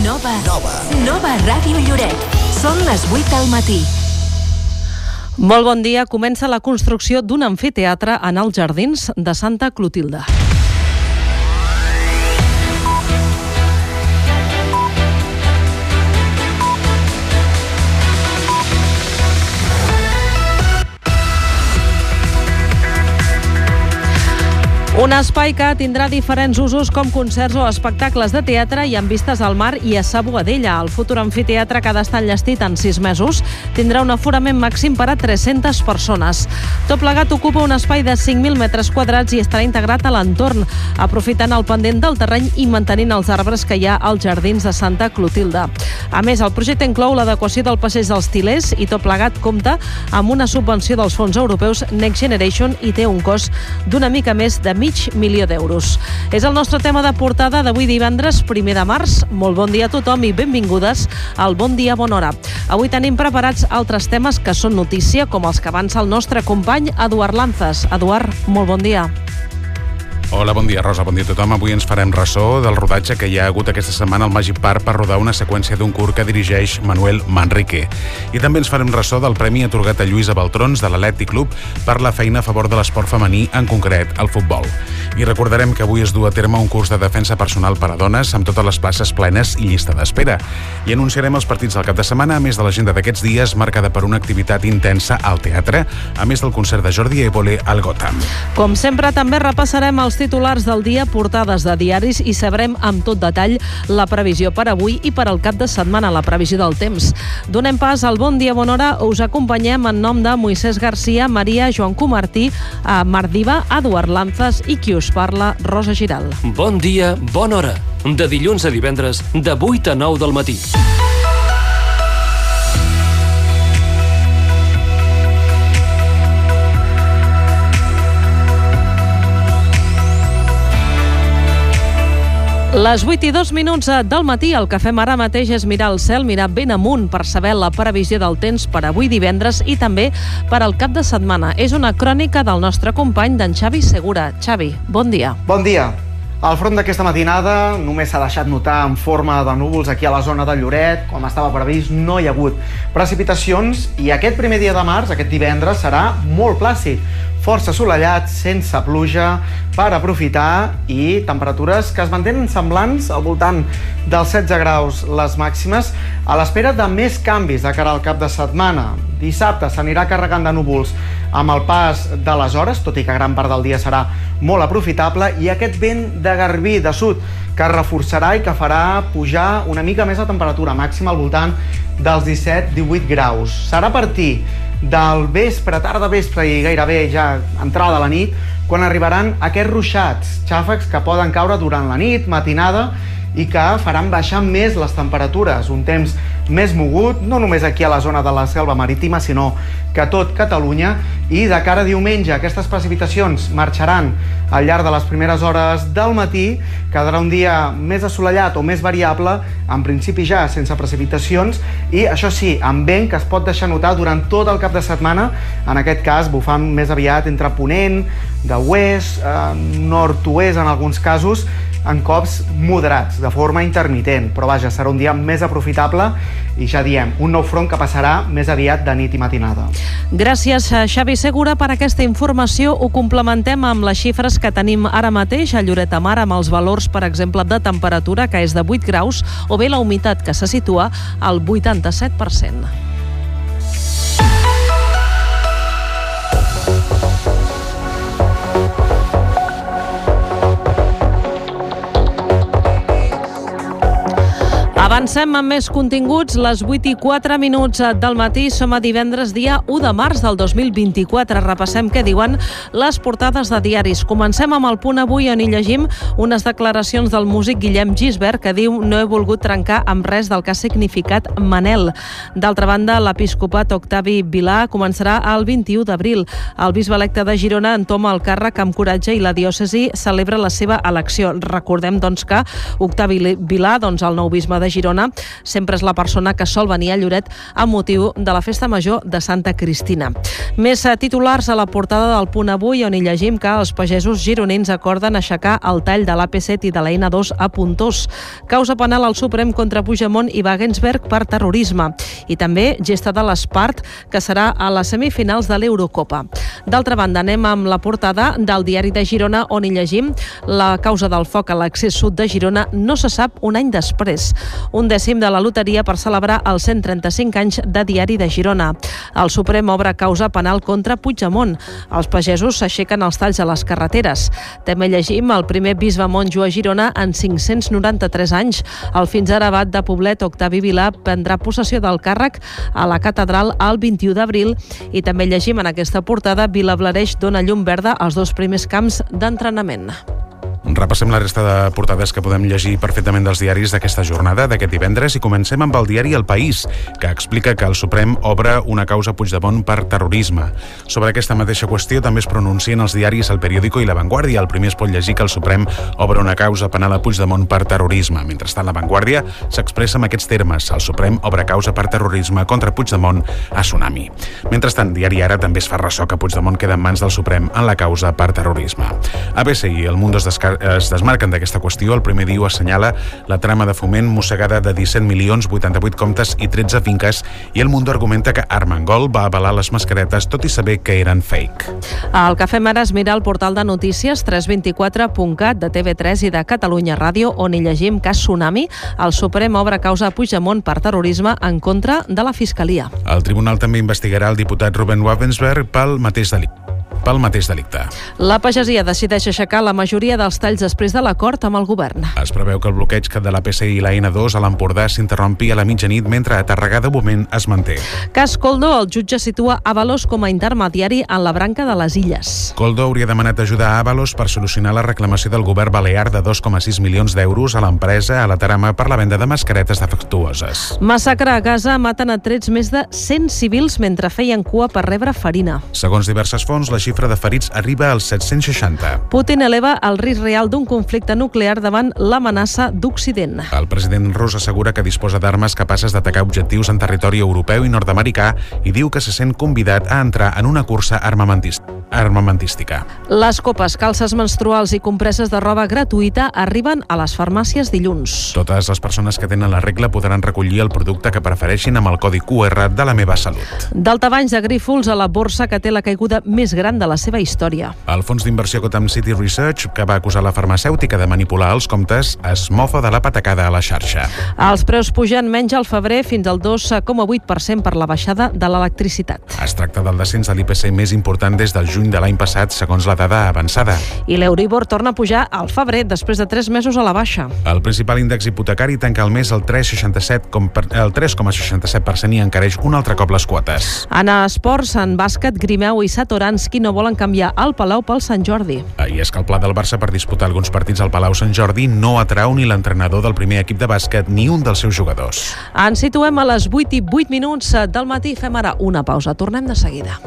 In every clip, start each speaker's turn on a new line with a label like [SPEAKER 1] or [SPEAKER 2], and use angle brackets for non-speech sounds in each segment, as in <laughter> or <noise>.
[SPEAKER 1] Nova. Nova. Nova Ràdio Lloret. Són les 8 del matí.
[SPEAKER 2] Molt bon dia. Comença la construcció d'un amfiteatre en els jardins de Santa Clotilde. Un espai que tindrà diferents usos com concerts o espectacles de teatre i amb vistes al mar i a Sa Boadella. El futur amfiteatre que ha d'estar enllestit en sis mesos tindrà un aforament màxim per a 300 persones. Tot plegat ocupa un espai de 5.000 metres quadrats i estarà integrat a l'entorn, aprofitant el pendent del terreny i mantenint els arbres que hi ha als jardins de Santa Clotilde. A més, el projecte inclou l'adequació del passeig dels tilers i tot plegat compta amb una subvenció dels fons europeus Next Generation i té un cost d'una mica més de mig milió d'euros. És el nostre tema de portada d'avui divendres, primer de març. Molt bon dia a tothom i benvingudes al Bon Dia Bona Hora. Avui tenim preparats altres temes que són notícia, com els que avança el nostre company Eduard Lanzas. Eduard, molt bon dia.
[SPEAKER 3] Hola, bon dia, Rosa, bon dia a tothom. Avui ens farem ressò del rodatge que hi ha hagut aquesta setmana al Magic Park per rodar una seqüència d'un curt que dirigeix Manuel Manrique. I també ens farem ressò del premi atorgat a Lluïsa Baltrons de l'Atlètic Club per la feina a favor de l'esport femení, en concret el futbol. I recordarem que avui es du a terme un curs de defensa personal per a dones amb totes les places plenes i llista d'espera. I anunciarem els partits del cap de setmana, a més de l'agenda d'aquests dies, marcada per una activitat intensa al teatre, a més del concert de Jordi Évole al Gotham.
[SPEAKER 2] Com sempre, també repassarem els titulars del dia, portades de diaris i sabrem amb tot detall la previsió per avui i per al cap de setmana, la previsió del temps. Donem pas al Bon Dia Bona Hora. Us acompanyem en nom de Moisès Garcia, Maria, Joan Comartí, a Mardiva, Eduard Lanzas i qui us parla, Rosa Giral.
[SPEAKER 4] Bon dia, bona hora. De dilluns a divendres, de 8 a 9 del matí.
[SPEAKER 2] Les 8 i 2 minuts del matí, el que fem ara mateix és mirar el cel, mirar ben amunt per saber la previsió del temps per avui divendres i també per al cap de setmana. És una crònica del nostre company, d'en Xavi Segura. Xavi, bon dia.
[SPEAKER 5] Bon dia. El front d'aquesta matinada només s'ha deixat notar en forma de núvols aquí a la zona de Lloret, com estava previst, no hi ha hagut precipitacions i aquest primer dia de març, aquest divendres, serà molt plàcid força assolellat, sense pluja, per aprofitar i temperatures que es mantenen semblants al voltant dels 16 graus les màximes a l'espera de més canvis de cara al cap de setmana. Dissabte s'anirà carregant de núvols amb el pas de les hores, tot i que gran part del dia serà molt aprofitable, i aquest vent de garbí de sud que reforçarà i que farà pujar una mica més la temperatura màxima al voltant dels 17-18 graus. Serà a partir del vespre, tarda vespre i gairebé ja entrada la nit, quan arribaran aquests ruixats, xàfecs que poden caure durant la nit, matinada, i que faran baixar més les temperatures, un temps més mogut, no només aquí a la zona de la selva marítima, sinó que tot Catalunya, i de cara a diumenge aquestes precipitacions marxaran al llarg de les primeres hores del matí, quedarà un dia més assolellat o més variable, en principi ja sense precipitacions, i això sí, amb vent que es pot deixar notar durant tot el cap de setmana, en aquest cas bufant més aviat entre ponent, de oest, eh, nord-oest en alguns casos, en cops moderats, de forma intermitent, però vaja, serà un dia més aprofitable i ja diem, un nou front que passarà més aviat de nit i matinada.
[SPEAKER 2] Gràcies, Xavi Segura, per aquesta informació. Ho complementem amb les xifres que tenim ara mateix a Lloret de Mar, amb els valors, per exemple, de temperatura, que és de 8 graus, o bé la humitat, que se situa al 87%. Avancem amb més continguts. Les 8 i 4 minuts del matí som a divendres, dia 1 de març del 2024. Repassem què diuen les portades de diaris. Comencem amb el punt avui on hi llegim unes declaracions del músic Guillem Gisbert que diu no he volgut trencar amb res del que ha significat Manel. D'altra banda, l'episcopat Octavi Vilà començarà el 21 d'abril. El bisbe electe de Girona entoma el càrrec amb coratge i la diòcesi celebra la seva elecció. Recordem doncs, que Octavi Vilà, doncs, el nou bisbe de Girona, Girona sempre és la persona que sol venir a Lloret a motiu de la festa major de Santa Cristina. Més eh, titulars a la portada del punt avui on hi llegim que els pagesos gironins acorden aixecar el tall de l'AP7 i de la N2 a Puntós. Causa penal al Suprem contra Puigdemont i Wagensberg per terrorisme. I també gesta de l'Espart, que serà a les semifinals de l'Eurocopa. D'altra banda, anem amb la portada del diari de Girona, on hi llegim la causa del foc a l'accés sud de Girona no se sap un any després. Un dècim de la loteria per celebrar els 135 anys de Diari de Girona. El Suprem obre causa penal contra Puigdemont. Els pagesos s'aixequen els talls a les carreteres. També llegim el primer bisbe monjo a Girona en 593 anys. El fins ara abat de Poblet, Octavi Vilà, prendrà possessió del càrrec a la catedral el 21 d'abril i també llegim en aquesta portada Vilablareix dona llum verda als dos primers camps d'entrenament.
[SPEAKER 3] Repassem la resta de portades que podem llegir perfectament dels diaris d'aquesta jornada, d'aquest divendres, i comencem amb el diari El País, que explica que el Suprem obre una causa Puigdemont per terrorisme. Sobre aquesta mateixa qüestió també es pronuncien els diaris El Periódico i La Vanguardia. El primer es pot llegir que el Suprem obre una causa penal a Puigdemont per terrorisme. Mentrestant, La Vanguardia s'expressa amb aquests termes. El Suprem obre causa per terrorisme contra Puigdemont a Tsunami. Mentrestant, Diari Ara també es fa ressò que Puigdemont queda en mans del Suprem en la causa per terrorisme. ABC i El Mundo es descarta es desmarquen d'aquesta qüestió. El primer dia assenyala la trama de foment mossegada de 17 milions, 88 comptes i 13 finques i el Mundo argumenta que Armengol va avalar les mascaretes tot i saber que eren fake.
[SPEAKER 2] El que fem ara és mirar el portal de notícies 324.cat de TV3 i de Catalunya Ràdio on hi llegim que Tsunami, el Suprem obre causa a Puigdemont per terrorisme en contra de la Fiscalia.
[SPEAKER 3] El tribunal també investigarà el diputat Ruben Wavensberg pel mateix delicte pel mateix delicte.
[SPEAKER 2] La pagesia decideix aixecar la majoria dels talls després de l'acord amb el govern.
[SPEAKER 3] Es preveu que el bloqueig de la PCI i la N2 a l'Empordà s'interrompi a la mitjanit mentre a Tarragà de moment es manté.
[SPEAKER 2] Cas Coldo, el jutge situa Avalos com a intermediari en la branca de les Illes.
[SPEAKER 3] Coldo hauria demanat ajuda a Avalos per solucionar la reclamació del govern balear de 2,6 milions d'euros a l'empresa a la Tarama per la venda de mascaretes defectuoses.
[SPEAKER 2] Massacre a Gaza maten a trets més de 100 civils mentre feien cua per rebre farina.
[SPEAKER 3] Segons diverses fonts, la xifra de ferits arriba als 760.
[SPEAKER 2] Putin eleva el risc real d'un conflicte nuclear davant l'amenaça d'Occident.
[SPEAKER 3] El president rus assegura que disposa d'armes capaces d'atacar objectius en territori europeu i nord-americà i diu que se sent convidat a entrar en una cursa armamentista armamentística.
[SPEAKER 2] Les copes, calces menstruals i compreses de roba gratuïta arriben a les farmàcies dilluns.
[SPEAKER 3] Totes les persones que tenen la regla podran recollir el producte que prefereixin amb el codi QR de la meva salut.
[SPEAKER 2] Daltabanys de Grífols a la borsa que té la caiguda més gran de la seva història.
[SPEAKER 3] El fons d'inversió Gotham City Research, que va acusar la farmacèutica de manipular els comptes, es mofa de la patacada a la xarxa.
[SPEAKER 2] Els preus pugen menys al febrer fins al 2,8% per la baixada de l'electricitat.
[SPEAKER 3] Es tracta del descens de l'IPC més important des del juny de l'any passat, segons la dada avançada.
[SPEAKER 2] I l'Euribor torna a pujar al febrer després de 3 mesos a la baixa.
[SPEAKER 3] El principal índex hipotecari tanca el mes al 3,67% i encareix un altre cop les quotes.
[SPEAKER 2] En esports, en bàsquet, Grimeu i Satoranski no volen canviar el Palau pel Sant Jordi.
[SPEAKER 3] I és que el pla del Barça per disputar alguns partits al Palau Sant Jordi no atrau ni l'entrenador del primer equip de bàsquet ni un dels seus jugadors.
[SPEAKER 2] Ens situem a les 8 i 8 minuts del matí. Fem ara una pausa. Tornem de seguida.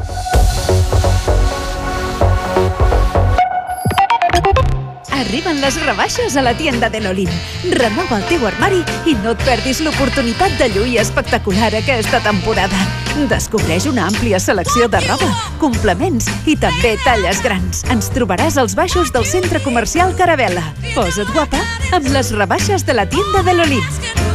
[SPEAKER 1] Arriben les rebaixes a la tienda de l'Olim. Renova el teu armari i no et perdis l'oportunitat de lluir espectacular aquesta temporada. Descobreix una àmplia selecció de roba, complements i també talles grans. Ens trobaràs als baixos del centre comercial Caravella. Posa't guapa amb les rebaixes de la tienda de l'Olim.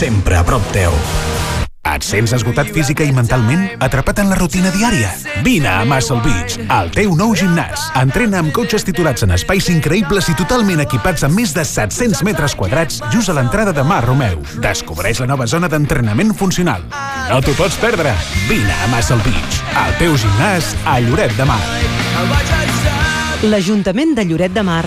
[SPEAKER 6] Sempre a prop teu.
[SPEAKER 3] Et sents esgotat física i mentalment? Atrapat en la rutina diària? Vine a Muscle Beach, al teu nou gimnàs. Entrena amb cotxes titulats en espais increïbles i totalment equipats amb més de 700 metres quadrats just a l'entrada de Mar Romeu. Descobreix la nova zona d'entrenament funcional. No t'ho pots perdre. Vine a Muscle Beach, al teu gimnàs a Lloret de Mar.
[SPEAKER 2] L'Ajuntament de Lloret de Mar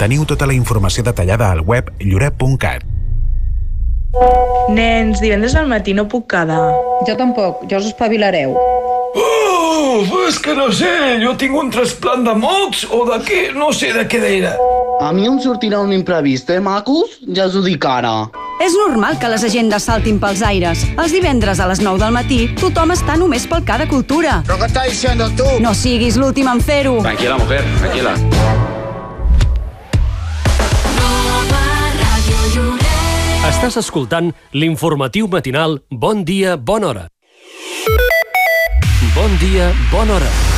[SPEAKER 3] Teniu tota la informació detallada al web lloret.cat.
[SPEAKER 7] Nens, divendres al matí no puc quedar.
[SPEAKER 8] Jo tampoc, ja us espavilareu.
[SPEAKER 9] Oh, és que no sé, jo tinc un trasplant de mocs o de què, no sé de què era.
[SPEAKER 10] A mi em sortirà un imprevist, eh, macos? Ja us ho dic ara.
[SPEAKER 11] És normal que les agendes saltin pels aires. Els divendres a les 9 del matí, tothom està només pel Cada Cultura.
[SPEAKER 12] ¿Pero qué estás diciendo tú?
[SPEAKER 11] No siguis l'últim en fer-ho.
[SPEAKER 13] Tranquila, mujer, tranquila.
[SPEAKER 4] Estàs escoltant l'informatiu matinal Bon dia, bona hora. Bon dia, bona hora.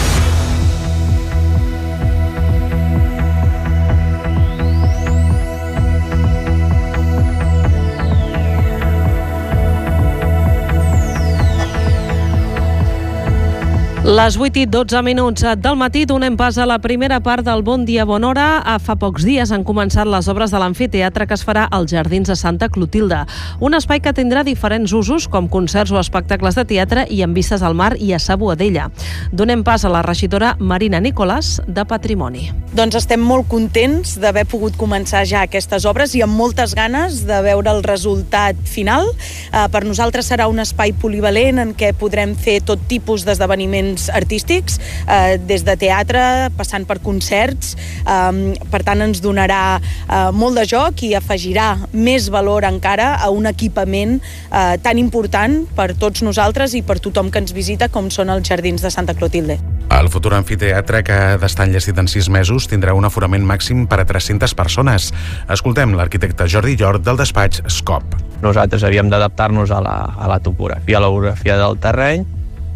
[SPEAKER 2] Les 8 i 12 minuts del matí donem pas a la primera part del Bon Dia Bona Hora. Fa pocs dies han començat les obres de l'amfiteatre que es farà als Jardins de Santa Clotilde. Un espai que tindrà diferents usos, com concerts o espectacles de teatre i amb vistes al mar i a sa Boadella. Donem pas a la regidora Marina Nicolàs, de Patrimoni.
[SPEAKER 14] Doncs estem molt contents d'haver pogut començar ja aquestes obres i amb moltes ganes de veure el resultat final. Eh, per nosaltres serà un espai polivalent en què podrem fer tot tipus d'esdeveniments artístics, eh, des de teatre, passant per concerts. Eh, per tant, ens donarà eh, molt de joc i afegirà més valor encara a un equipament eh, tan important per tots nosaltres i per tothom que ens visita com són els Jardins de Santa Clotilde.
[SPEAKER 3] El futur amfiteatre, que ha d'estar enllestit en sis mesos, tindrà un aforament màxim per a 300 persones. Escoltem l'arquitecte Jordi Llort del despatx SCOP.
[SPEAKER 15] Nosaltres havíem d'adaptar-nos a, la, a la topografia, a l'orografia del terreny,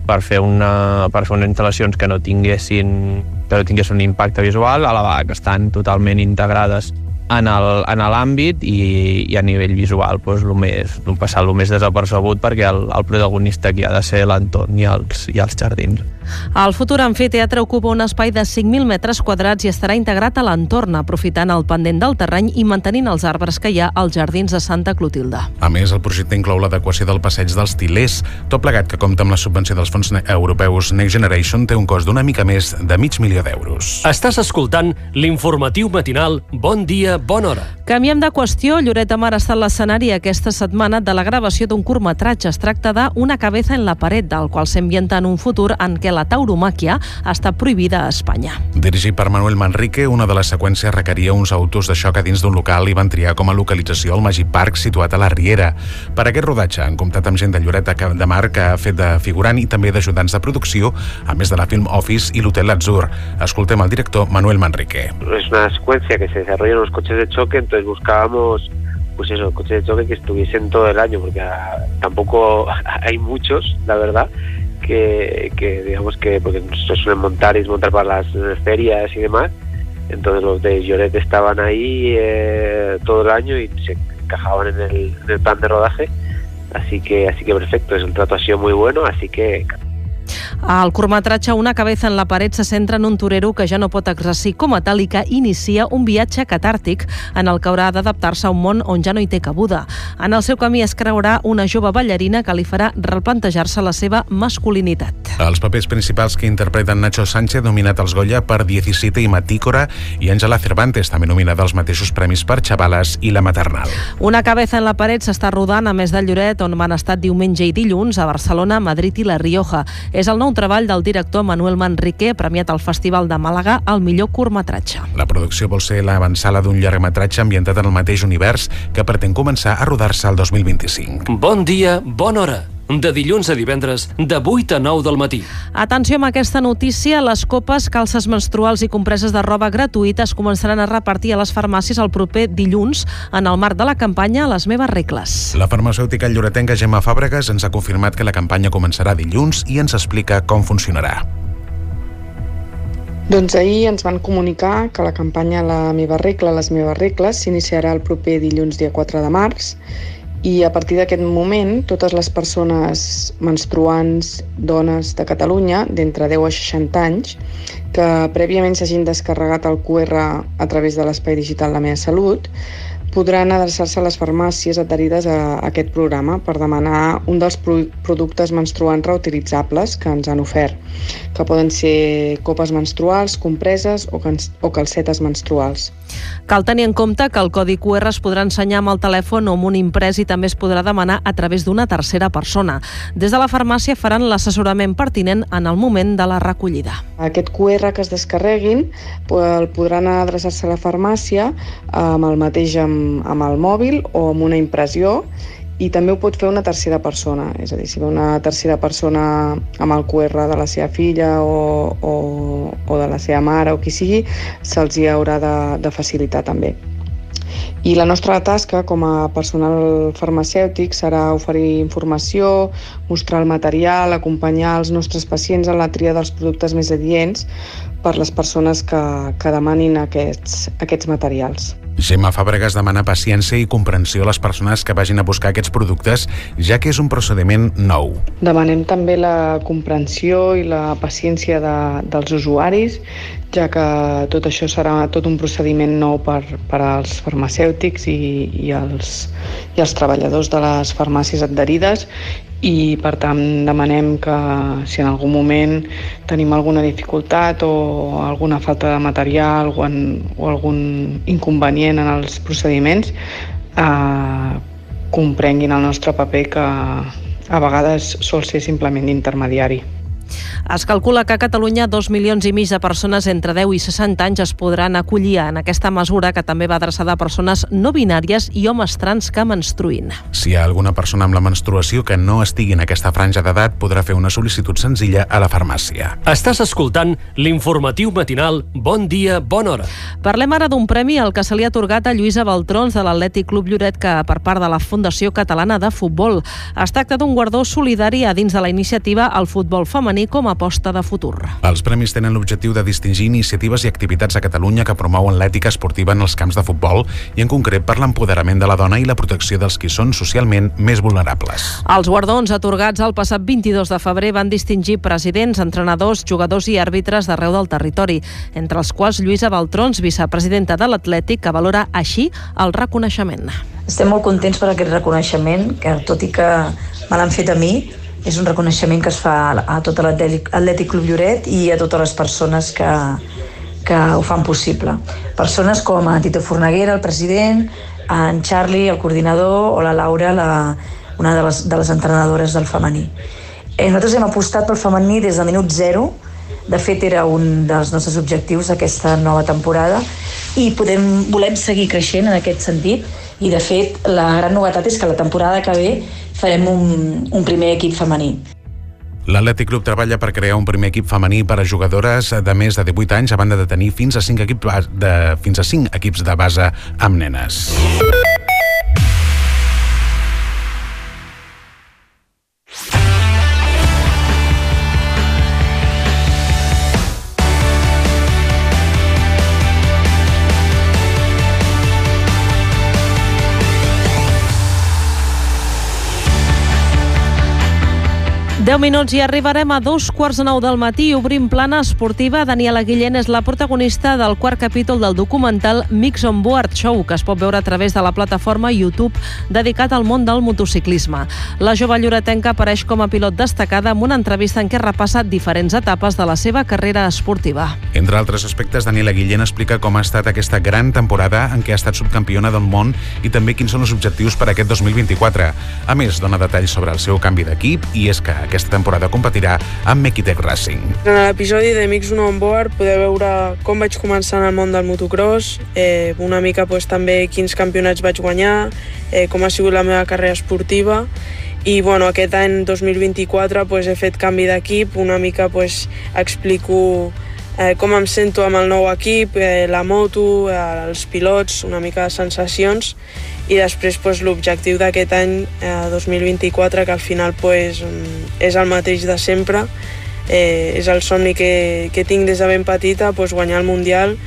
[SPEAKER 15] per fer, una, per fer unes instal·lacions que no tinguessin que no tinguessin un impacte visual, a la vegada que estan totalment integrades en l'àmbit i, i a nivell visual doncs, el més, passar el més desapercebut perquè el, el protagonista aquí ha de ser l'entorn i, els, i els jardins.
[SPEAKER 2] El futur amfiteatre ocupa un espai de 5.000 metres quadrats i estarà integrat a l'entorn, aprofitant el pendent del terreny i mantenint els arbres que hi ha als jardins de Santa Clotilde.
[SPEAKER 3] A més, el projecte inclou l'adequació del passeig dels Tilers, tot plegat que compta amb la subvenció dels fons europeus Next Generation té un cost d'una mica més de mig milió d'euros.
[SPEAKER 4] Estàs escoltant l'informatiu matinal Bon dia, bona hora.
[SPEAKER 2] Canviem de qüestió. Lloret de Mar ha estat l'escenari aquesta setmana de la gravació d'un curtmetratge. Es tracta de Una cabeza en la paret, del qual s'ambienta en un futur en què la tauromàquia està prohibida a Espanya.
[SPEAKER 3] Dirigit per Manuel Manrique, una de les seqüències requeria uns autos de xoc a dins d'un local i van triar com a localització el Magic Park situat a la Riera. Per aquest rodatge han comptat amb gent de Lloret de Mar que ha fet de figurant i també d'ajudants de producció, a més de la Film Office i l'Hotel Atzur. Escoltem el director Manuel Manrique.
[SPEAKER 16] Es una secuencia que se desarrolla en los coches de choque, entonces buscábamos pues eso, coches de choque que estuviesen todo el año, porque ah, tampoco <laughs> hay muchos, la verdad, que, digamos que, porque se suelen montar y desmontar para las ferias y demás, entonces los de Lloret estaban ahí eh, todo el año y se encajaban en el, plan de rodaje, así que, así que perfecto, el trato ha sido muy bueno, así que
[SPEAKER 2] El curtmetratge Una cabeza en la paret se centra en un torero que ja no pot exercir com a tal i que inicia un viatge catàrtic en el que haurà d'adaptar-se a un món on ja no hi té cabuda. En el seu camí es creurà una jove ballarina que li farà replantejar-se la seva masculinitat.
[SPEAKER 3] Els papers principals que interpreten Nacho Sánchez, nominat als Goya per 17 i Matícora, i Àngela Cervantes, també nominada als mateixos premis per Xavales i La Maternal.
[SPEAKER 2] Una cabeza en la paret s'està rodant a més de Lloret, on van estat diumenge i dilluns a Barcelona, Madrid i La Rioja. És el nou treball del director Manuel Manrique, premiat al Festival de Màlaga al millor curtmetratge.
[SPEAKER 3] La producció vol ser l'avançala d'un llargmetratge ambientat en el mateix univers que pretén començar a rodar-se el 2025.
[SPEAKER 4] Bon dia, bona hora de dilluns a divendres, de 8 a 9 del matí.
[SPEAKER 2] Atenció amb aquesta notícia, les copes, calces menstruals i compreses de roba gratuïtes començaran a repartir a les farmàcies el proper dilluns en el marc de la campanya Les meves regles.
[SPEAKER 3] La farmacèutica lloretenca Gemma Fàbregas ens ha confirmat que la campanya començarà dilluns i ens explica com funcionarà.
[SPEAKER 7] Doncs ahir ens van comunicar que la campanya La meva regla, les meves regles s'iniciarà el proper dilluns dia 4 de març i a partir d'aquest moment totes les persones menstruants, dones de Catalunya d'entre 10 a 60 anys que prèviament s'hagin descarregat el QR a través de l'espai digital La meva salut podran adreçar-se a les farmàcies adherides a aquest programa per demanar un dels productes menstruants reutilitzables que ens han ofert, que poden ser copes menstruals, compreses o, calcetes menstruals.
[SPEAKER 2] Cal tenir en compte que el codi QR es podrà ensenyar amb el telèfon o amb un imprès i també es podrà demanar a través d'una tercera persona. Des de la farmàcia faran l'assessorament pertinent en el moment de la recollida.
[SPEAKER 7] Aquest QR que es descarreguin el podran adreçar-se a la farmàcia amb el mateix amb, amb el mòbil o amb una impressió i també ho pot fer una tercera persona, és a dir, si ve una tercera persona amb el QR de la seva filla o, o, o de la seva mare o qui sigui, se'ls hi haurà de, de facilitar també. I la nostra tasca com a personal farmacèutic serà oferir informació, mostrar el material, acompanyar els nostres pacients en la tria dels productes més adients per les persones que, que demanin aquests, aquests materials.
[SPEAKER 3] Gemma Fàbregas demana paciència i comprensió a les persones que vagin a buscar aquests productes, ja que és un procediment nou.
[SPEAKER 7] Demanem també la comprensió i la paciència de, dels usuaris, ja que tot això serà tot un procediment nou per, per als farmacèutics i, i, els, i els treballadors de les farmàcies adherides i per tant demanem que si en algun moment tenim alguna dificultat o alguna falta de material o, en, o algun inconvenient en els procediments eh, comprenguin el nostre paper que a vegades sol ser simplement d'intermediari.
[SPEAKER 2] Es calcula que a Catalunya dos milions i mig de persones entre 10 i 60 anys es podran acollir en aquesta mesura que també va adreçada a persones no binàries i homes trans que menstruïn.
[SPEAKER 3] Si hi ha alguna persona amb la menstruació que no estigui en aquesta franja d'edat, podrà fer una sol·licitud senzilla a la farmàcia.
[SPEAKER 4] Estàs escoltant l'informatiu matinal Bon dia, bona hora.
[SPEAKER 2] Parlem ara d'un premi al que se li ha atorgat a Lluïsa Baltrons de l'Atlètic Club Lloret que per part de la Fundació Catalana de Futbol. Es tracta d'un guardó solidari a dins de la iniciativa al futbol femení com a aposta de futur.
[SPEAKER 3] Els premis tenen l'objectiu de distingir iniciatives i activitats a Catalunya que promouen l'ètica esportiva en els camps de futbol i en concret per l'empoderament de la dona i la protecció dels qui són socialment més vulnerables.
[SPEAKER 2] Els guardons atorgats el passat 22 de febrer van distingir presidents, entrenadors, jugadors i àrbitres d'arreu del territori, entre els quals Lluïsa Baltrons, vicepresidenta de l'Atlètic, que valora així el reconeixement.
[SPEAKER 12] Estem molt contents per aquest reconeixement, que tot i que me l'han fet a mi, és un reconeixement que es fa a tot l'Atlètic Club Lloret i a totes les persones que, que ho fan possible. Persones com a Tito Fornaguera, el president, en Charlie, el coordinador, o la Laura, la, una de les, de les entrenadores del femení. Eh, nosaltres hem apostat pel femení des del minut zero, de fet era un dels nostres objectius aquesta nova temporada i podem, volem seguir creixent en aquest sentit i de fet la gran novetat és que la temporada que ve farem un, un primer equip femení.
[SPEAKER 3] L'Atlètic Club treballa per crear un primer equip femení per a jugadores de més de 18 anys a banda de tenir fins a 5 equips de, fins a 5 equips de base amb nenes.
[SPEAKER 2] 10 minuts i arribarem a dos quarts de nou del matí. Obrim plana esportiva. Daniela Guillén és la protagonista del quart capítol del documental Mix on Board Show, que es pot veure a través de la plataforma YouTube dedicat al món del motociclisme. La jove lloretenca apareix com a pilot destacada amb una entrevista en què repassa diferents etapes de la seva carrera esportiva.
[SPEAKER 3] Entre altres aspectes, Daniela Guillén explica com ha estat aquesta gran temporada en què ha estat subcampiona del món i també quins són els objectius per aquest 2024. A més, dona detalls sobre el seu canvi d'equip i és que aquesta temporada competirà amb Mekitech Racing.
[SPEAKER 13] En l'episodi de Mix Uno On Board podeu veure com vaig començar en el món del motocross, eh, una mica pues, també quins campionats vaig guanyar, eh, com ha sigut la meva carrera esportiva i bueno, aquest any 2024 pues, he fet canvi d'equip, una mica pues, explico eh, com em sento amb el nou equip, eh, la moto, eh, els pilots, una mica de sensacions. I després pues, l'objectiu d'aquest any eh, 2024 que al final pues, és el mateix de sempre. Eh, és el somni que, que tinc des de ben petita pues, guanyar el Mundial.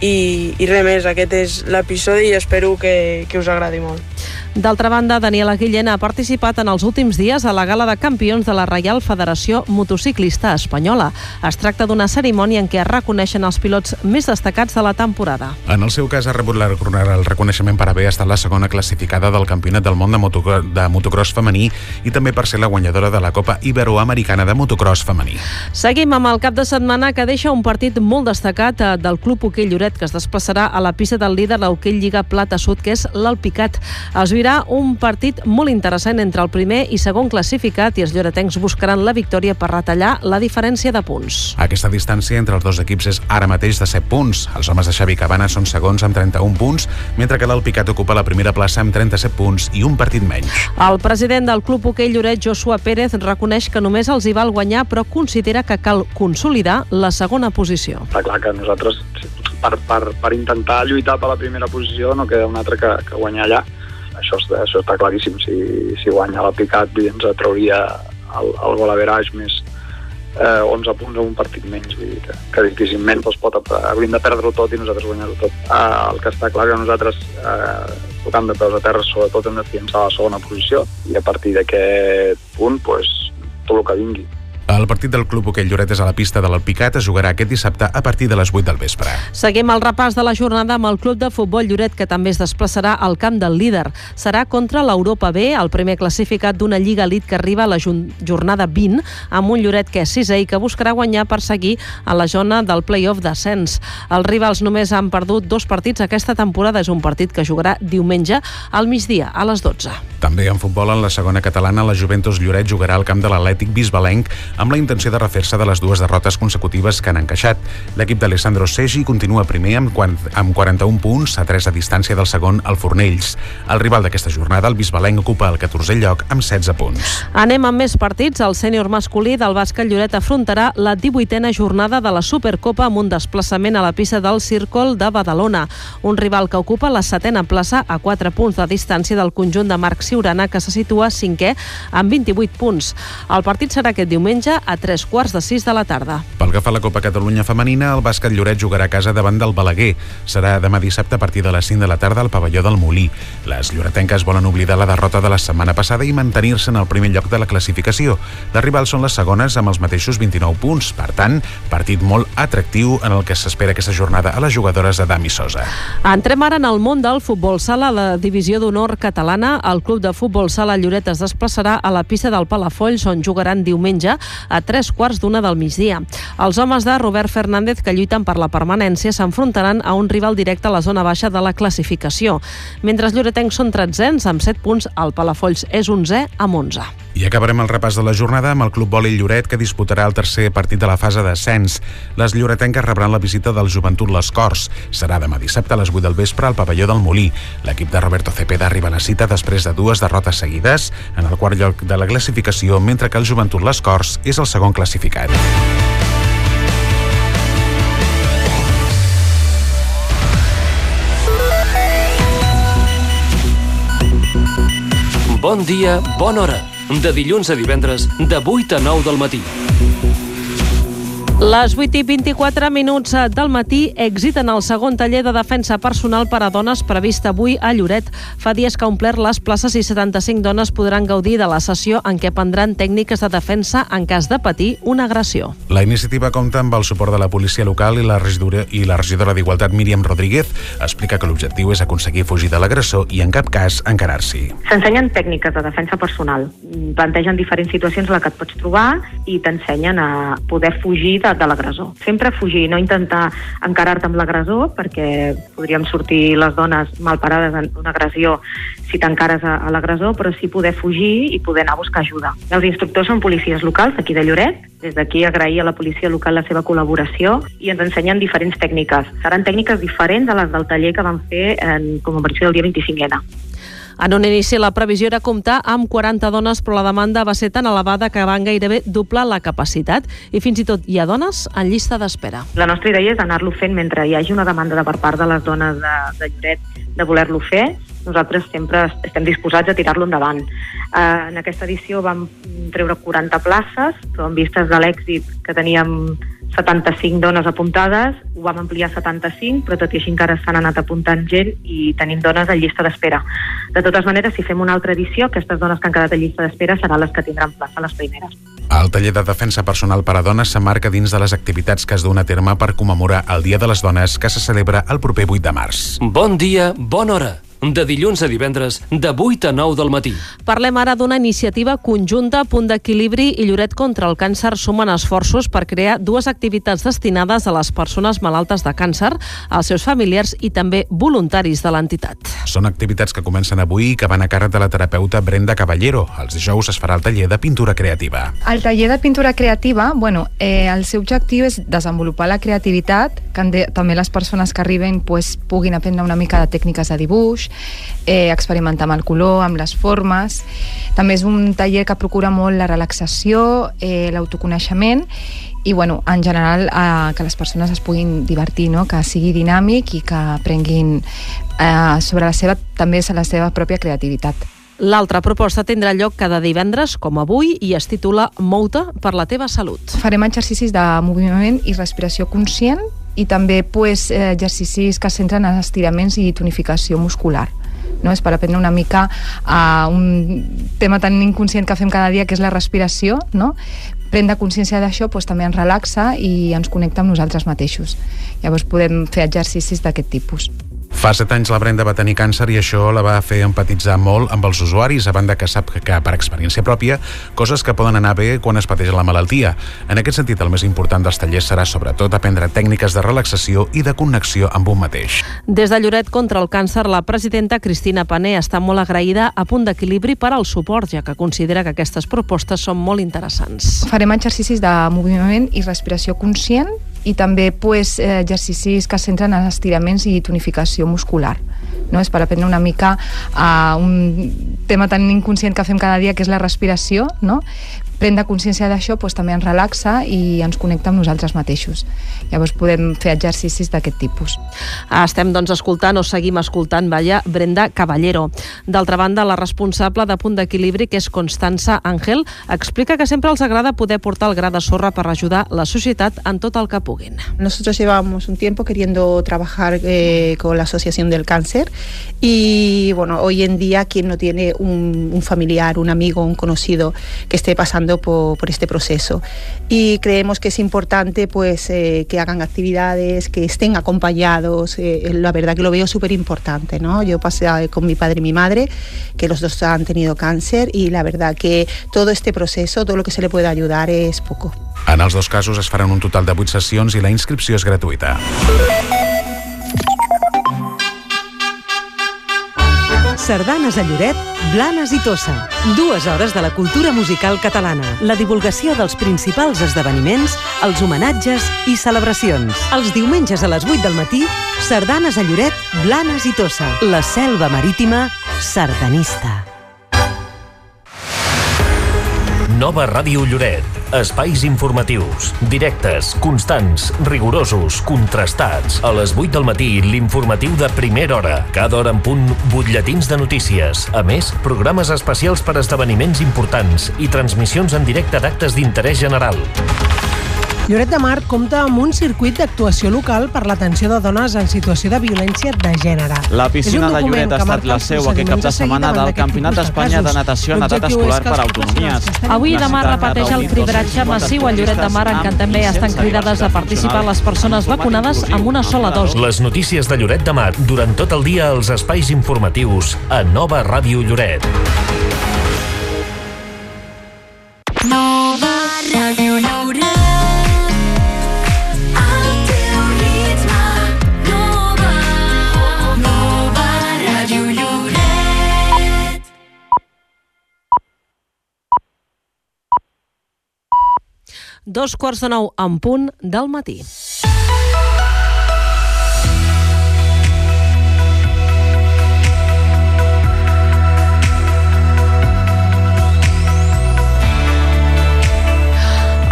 [SPEAKER 13] I, i res més, aquest és l'episodi i espero que, que us agradi molt.
[SPEAKER 2] D'altra banda, Daniela Guillén ha participat en els últims dies a la gala de campions de la Reial Federació Motociclista Espanyola. Es tracta d'una cerimònia en què es reconeixen els pilots més destacats de la temporada.
[SPEAKER 3] En el seu cas, ha rebut la, el reconeixement per haver estat la segona classificada del Campionat del Món de, moto, de motocross femení i també per ser la guanyadora de la Copa Iberoamericana de motocross femení.
[SPEAKER 2] Seguim amb el cap de setmana que deixa un partit molt destacat eh, del Club Hoquei Lloret que es desplaçarà a la pista del líder l'Hoquei Lliga Plata Sud, que és l'Alpicat. Es viurà un partit molt interessant entre el primer i segon classificat i els lloretencs buscaran la victòria per retallar la diferència de punts.
[SPEAKER 3] Aquesta distància entre els dos equips és ara mateix de 7 punts. Els homes de Xavi Cabana són segons amb 31 punts, mentre que l'Alpicat ocupa la primera plaça amb 37 punts i un partit menys.
[SPEAKER 2] El president del Club Hoquei Lloret, Joshua Pérez, reconeix que només els hi val guanyar, però considera que cal consolidar la segona posició.
[SPEAKER 17] Està clar que nosaltres, per, per, per intentar lluitar per la primera posició, no queda un altre que, que guanyar allà això, això està claríssim. Si, si guanya la Picat ens trauria el, el gol average més eh, 11 punts en un partit menys. Vull dir que, que difícilment doncs, pot, hauríem de perdre-ho tot i nosaltres guanyar-ho tot. Eh, el que està clar que nosaltres, eh, tocant de peus a terra, sobretot hem de fiançar la segona posició i a partir d'aquest punt, pues, tot el que vingui.
[SPEAKER 3] El partit del Club Hoquei Lloret és a la pista de l'Alpicat es jugarà aquest dissabte a partir de les 8 del vespre.
[SPEAKER 2] Seguim el repàs de la jornada amb el Club de Futbol Lloret, que també es desplaçarà al camp del líder. Serà contra l'Europa B, el primer classificat d'una Lliga Elite que arriba a la jornada 20, amb un Lloret que és sisè i que buscarà guanyar per seguir a la zona del play-off d'ascens. Els rivals només han perdut dos partits aquesta temporada. És un partit que jugarà diumenge al migdia, a les 12.
[SPEAKER 3] També en futbol, en la segona catalana, la Juventus Lloret jugarà al camp de l'Atlètic Bisbalenc amb la intenció de refer-se de les dues derrotes consecutives que han encaixat. L'equip d'Alessandro Segi continua primer amb, amb 41 punts a 3 a distància del segon, el Fornells. El rival d'aquesta jornada, el Bisbalenc, ocupa el 14è lloc amb 16 punts.
[SPEAKER 2] Anem amb més partits. El sènior masculí del bàsquet Lloret afrontarà la 18a jornada de la Supercopa amb un desplaçament a la pista del Círcol de Badalona. Un rival que ocupa la setena plaça a 4 punts de distància del conjunt de Marc Siurana, que se situa cinquè amb 28 punts. El partit serà aquest diumenge a tres quarts de sis de la tarda.
[SPEAKER 3] Pel que fa a la Copa Catalunya femenina, el bàsquet Lloret jugarà a casa davant del Balaguer. Serà demà dissabte a partir de les 5 de la tarda al pavelló del Molí. Les lloretenques volen oblidar la derrota de la setmana passada i mantenir-se en el primer lloc de la classificació. Les rivals són les segones amb els mateixos 29 punts. Per tant, partit molt atractiu en el que s'espera aquesta jornada a les jugadores de Dami Sosa.
[SPEAKER 2] Entrem ara en el món del futbol sala. La divisió d'honor catalana, el club de futbol sala Lloret es desplaçarà a la pista del Palafolls, on jugaran diumenge a tres quarts d'una del migdia. Els homes de Robert Fernández que lluiten per la permanència s'enfrontaran a un rival directe a la zona baixa de la classificació. Mentre els lloretencs són tretzens amb 7 punts, el Palafolls és 11 amb 11.
[SPEAKER 3] I acabarem el repàs de la jornada amb el Club Voli Lloret, que disputarà el tercer partit de la fase d'ascens. Les lloretenques rebran la visita del Joventut Les Corts. Serà demà dissabte a les 8 del vespre al pavelló del Molí. L'equip de Roberto Cepeda arriba a la cita després de dues derrotes seguides en el quart lloc de la classificació, mentre que el Joventut Les Corts és el segon classificat.
[SPEAKER 4] Bon dia, bona hora. De dilluns a divendres, de 8 a 9 del matí.
[SPEAKER 2] Les 8 i 24 minuts del matí èxit en el segon taller de defensa personal per a dones previst avui a Lloret. Fa dies que ha omplert les places i 75 dones podran gaudir de la sessió en què prendran tècniques de defensa en cas de patir una agressió.
[SPEAKER 3] La iniciativa compta amb el suport de la policia local i la regidora, i la regidora d'Igualtat Míriam Rodríguez explica que l'objectiu és aconseguir fugir de l'agressor i en cap cas encarar-s'hi.
[SPEAKER 18] S'ensenyen tècniques de defensa personal. Plantegen diferents situacions en les que et pots trobar i t'ensenyen a poder fugir de, de l'agressor. Sempre fugir, no intentar encarar-te amb l'agressor, perquè podríem sortir les dones mal parades en una agressió si t'encares a, a l'agressor, però sí poder fugir i poder anar a buscar ajuda. Els instructors són policies locals d'aquí de Lloret, des d'aquí agrair a la policia local la seva col·laboració i ens ensenyen diferents tècniques. Seran tècniques diferents a les del taller que vam fer en commemoració del dia 25N.
[SPEAKER 2] En un inici la previsió era comptar amb 40 dones, però la demanda va ser tan elevada que van gairebé doblar la capacitat i fins i tot hi ha dones en llista d'espera.
[SPEAKER 18] La nostra idea és anar-lo fent mentre hi hagi una demanda de per part de les dones de, de Lloret de voler-lo fer. Nosaltres sempre estem disposats a tirar-lo endavant. Eh, en aquesta edició vam treure 40 places, però en vistes de l'èxit que teníem 75 dones apuntades, ho vam ampliar a 75, però tot i així encara s'han anat apuntant gent i tenim dones a llista d'espera. De totes maneres, si fem una altra edició, aquestes dones que han quedat a llista d'espera seran les que tindran plaça les primeres.
[SPEAKER 3] El taller de defensa personal per a dones s'emmarca dins de les activitats que es duen a terme per commemorar el Dia de les Dones que se celebra el proper 8 de març.
[SPEAKER 4] Bon dia, bona hora. De dilluns a divendres, de 8 a 9 del matí.
[SPEAKER 2] Parlem ara d'una iniciativa conjunta, Punt d'Equilibri i Lloret contra el càncer sumen esforços per crear dues activitats destinades a les persones malaltes de càncer, als seus familiars i també voluntaris de l'entitat.
[SPEAKER 3] Són activitats que comencen avui i que van a càrrec de la terapeuta Brenda Caballero. Els dijous es farà el taller de pintura creativa.
[SPEAKER 19] El taller de pintura creativa, bueno, eh, el seu objectiu és desenvolupar la creativitat, que de, també les persones que arriben pues, puguin aprendre una mica de tècniques de dibuix, eh, experimentar amb el color, amb les formes. També és un taller que procura molt la relaxació, eh, l'autoconeixement i bueno, en general eh, que les persones es puguin divertir, no? que sigui dinàmic i que aprenguin eh, sobre la seva, també la seva pròpia creativitat.
[SPEAKER 2] L'altra proposta tindrà lloc cada divendres, com avui, i es titula Mouta per la teva salut.
[SPEAKER 19] Farem exercicis de moviment i respiració conscient i també pues, eh, exercicis que centren en estiraments i tonificació muscular no? és per aprendre una mica a uh, un tema tan inconscient que fem cada dia que és la respiració no? prendre consciència d'això doncs, també ens relaxa i ens connecta amb nosaltres mateixos llavors podem fer exercicis d'aquest tipus
[SPEAKER 3] Fa set anys la Brenda va tenir càncer i això la va fer empatitzar molt amb els usuaris, a banda que sap que, per experiència pròpia, coses que poden anar bé quan es pateix la malaltia. En aquest sentit, el més important dels tallers serà sobretot aprendre tècniques de relaxació i de connexió amb un mateix.
[SPEAKER 2] Des de Lloret contra el càncer, la presidenta Cristina Pané està molt agraïda a punt d'equilibri per al suport, ja que considera que aquestes propostes són molt interessants.
[SPEAKER 19] Farem exercicis de moviment i respiració conscient i també pues, eh, exercicis que centren en estiraments i tonificació muscular no? és per aprendre una mica a un tema tan inconscient que fem cada dia que és la respiració no? Prendre consciència d'això doncs, també ens relaxa i ens connecta amb nosaltres mateixos. Llavors podem fer exercicis d'aquest tipus.
[SPEAKER 2] Estem doncs escoltant o seguim escoltant, vaja, Brenda Caballero. D'altra banda, la responsable de Punt d'Equilibri, que és Constança Àngel, explica que sempre els agrada poder portar el gra de sorra per ajudar la societat en tot el que puguin.
[SPEAKER 20] Nosotros llevamos un tiempo queriendo trabajar eh, con la Asociación del Cáncer y bueno, hoy en día quien no tiene un, un familiar, un amigo, un conocido que esté pasando por, por, este proceso. Y creemos que es importante pues, eh, que hagan actividades, que estén acompañados. Eh, la verdad que lo veo súper importante. ¿no? Yo pasé con mi padre y mi madre, que los dos han tenido cáncer, y la verdad que todo este proceso, todo lo que se le puede ayudar es poco.
[SPEAKER 3] En els dos casos es faran un total de 8 sessions i la inscripció és gratuïta.
[SPEAKER 21] Sardanes a Lloret, Blanes i Tossa. Dues hores de la cultura musical catalana. La divulgació dels principals esdeveniments, els homenatges i celebracions. Els diumenges a les 8 del matí, Sardanes a Lloret, Blanes i Tossa. La selva marítima sardanista.
[SPEAKER 4] Nova Ràdio Lloret. Espais informatius, directes, constants, rigorosos, contrastats. A les 8 del matí, l'informatiu de primera hora. Cada hora en punt, butlletins de notícies. A més, programes especials per esdeveniments importants i transmissions en directe d'actes d'interès general.
[SPEAKER 22] Lloret de Mar compta amb un circuit d'actuació local per l'atenció de dones en situació de violència de gènere.
[SPEAKER 23] La piscina de Lloret ha estat la seu aquest cap de setmana del Campionat d'Espanya de natació en edat escolar per autonomies.
[SPEAKER 2] Avui i demà repeteix el cribratge massiu a Lloret de Mar en què també estan cridades a participar les persones vacunades amb una sola dosi.
[SPEAKER 24] Les notícies de Lloret de Mar durant tot el dia als espais informatius a Nova Ràdio Lloret.
[SPEAKER 2] Dos quarts de nou en punt del matí.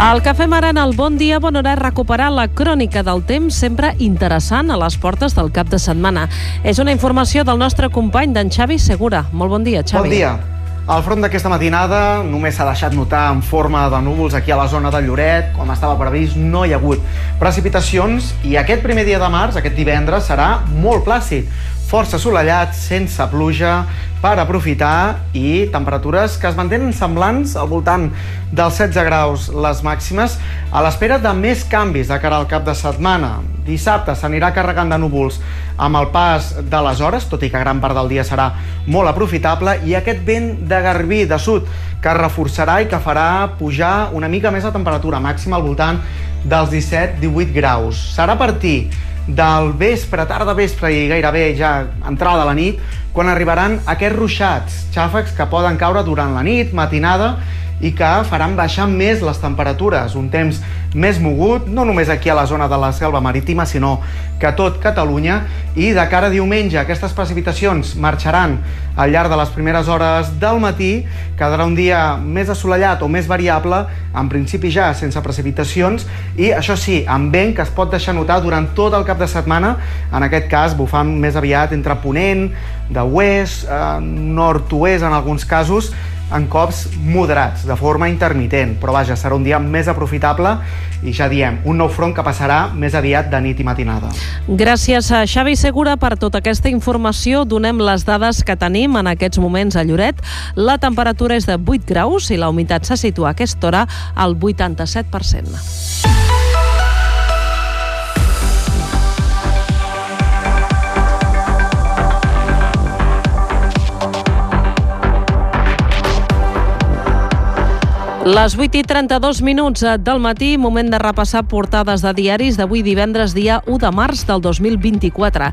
[SPEAKER 2] El que fem ara en el Bon Dia, Bon Hora, recuperar la crònica del temps sempre interessant a les portes del cap de setmana. És una informació del nostre company, d'en Xavi Segura. Molt bon dia, Xavi.
[SPEAKER 5] Bon dia. El front d'aquesta matinada només s'ha deixat notar en forma de núvols aquí a la zona de Lloret. Com estava previst, no hi ha hagut precipitacions i aquest primer dia de març, aquest divendres, serà molt plàcid força assolellat, sense pluja, per aprofitar i temperatures que es mantenen semblants al voltant dels 16 graus les màximes a l'espera de més canvis de cara al cap de setmana. Dissabte s'anirà carregant de núvols amb el pas de les hores, tot i que gran part del dia serà molt aprofitable, i aquest vent de garbí de sud que reforçarà i que farà pujar una mica més la temperatura màxima al voltant dels 17-18 graus. Serà a partir del vespre, tarda vespre i gairebé ja entrada la nit, quan arribaran aquests ruixats, xàfecs que poden caure durant la nit, matinada, i que faran baixar més les temperatures, un temps més mogut, no només aquí a la zona de la selva marítima, sinó que a tot Catalunya, i de cara a diumenge aquestes precipitacions marxaran al llarg de les primeres hores del matí, quedarà un dia més assolellat o més variable, en principi ja sense precipitacions, i això sí, amb vent que es pot deixar notar durant tot el cap de setmana, en aquest cas bufant més aviat entre ponent, de oest, eh, nord-oest en alguns casos, en cops moderats, de forma intermitent, però vaja, serà un dia més aprofitable i ja diem, un nou front que passarà més aviat de nit i matinada.
[SPEAKER 2] Gràcies a Xavi Segura per tota aquesta informació. Donem les dades que tenim en aquests moments a Lloret. La temperatura és de 8 graus i la humitat se situa a aquesta hora al 87%. Les 8 i 32 minuts del matí, moment de repassar portades de diaris d'avui divendres, dia 1 de març del 2024.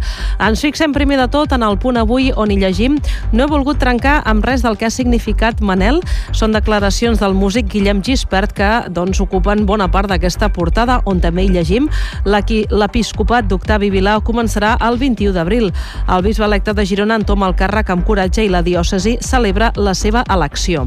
[SPEAKER 2] Ens fixem primer de tot en el punt avui on hi llegim No he volgut trencar amb res del que ha significat Manel. Són declaracions del músic Guillem Gispert que doncs, ocupen bona part d'aquesta portada on també hi llegim l'episcopat d'Octavi Vilà començarà el 21 d'abril. El bisbe electe de Girona entoma el càrrec amb coratge i la diòcesi celebra la seva elecció.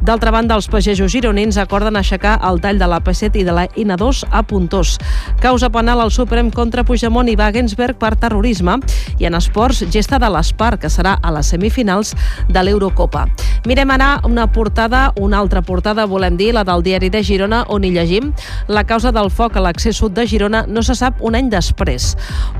[SPEAKER 2] D'altra banda, els pagesos gironins acorden aixecar el tall de la P7 i de la N2 a Puntós. Causa penal al Suprem contra Puigdemont i Wagensberg per terrorisme i en esports gesta de l'Espar, que serà a les semifinals de l'Eurocopa. Mirem ara una portada, una altra portada, volem dir, la del diari de Girona, on hi llegim la causa del foc a l'accés sud de Girona no se sap un any després.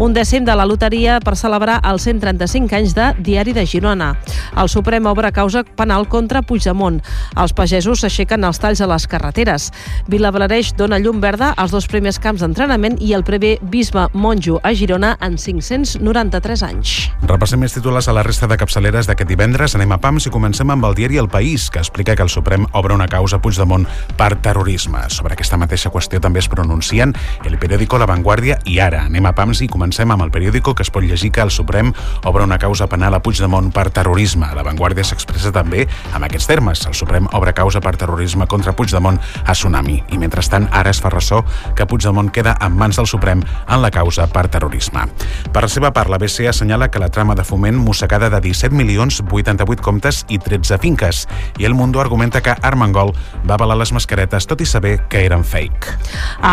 [SPEAKER 2] Un dècim de la loteria per celebrar els 135 anys de Diari de Girona. El Suprem obre causa penal contra Puigdemont. Els pagesos s'aixequen els talls a les carreteres. Vilablareix dona llum verda als dos primers camps d'entrenament i el prevé bisbe monjo a Girona en 593 anys.
[SPEAKER 3] Repassem més titulars a la resta de capçaleres d'aquest divendres. Anem a PAMS i comencem amb el diari El País, que explica que el Suprem obre una causa a Puigdemont per terrorisme. Sobre aquesta mateixa qüestió també es pronuncien el periòdico La Vanguardia i ara. Anem a PAMS i comencem amb el periòdico que es pot llegir que el Suprem obre una causa penal a Puigdemont per terrorisme. La Vanguardia s'expressa també amb aquests termes. El Suprem obre causa per terrorisme contra Puigdemont a Tsunami. I mentrestant, ara es fa ressò que Puigdemont queda en mans del Suprem en la causa per terrorisme. Per la seva part, la BCE assenyala que la trama de foment mossegada de 17 milions, 88 comptes i 13 finques. I el Mundo argumenta que Armengol va avalar les mascaretes tot i saber que eren fake.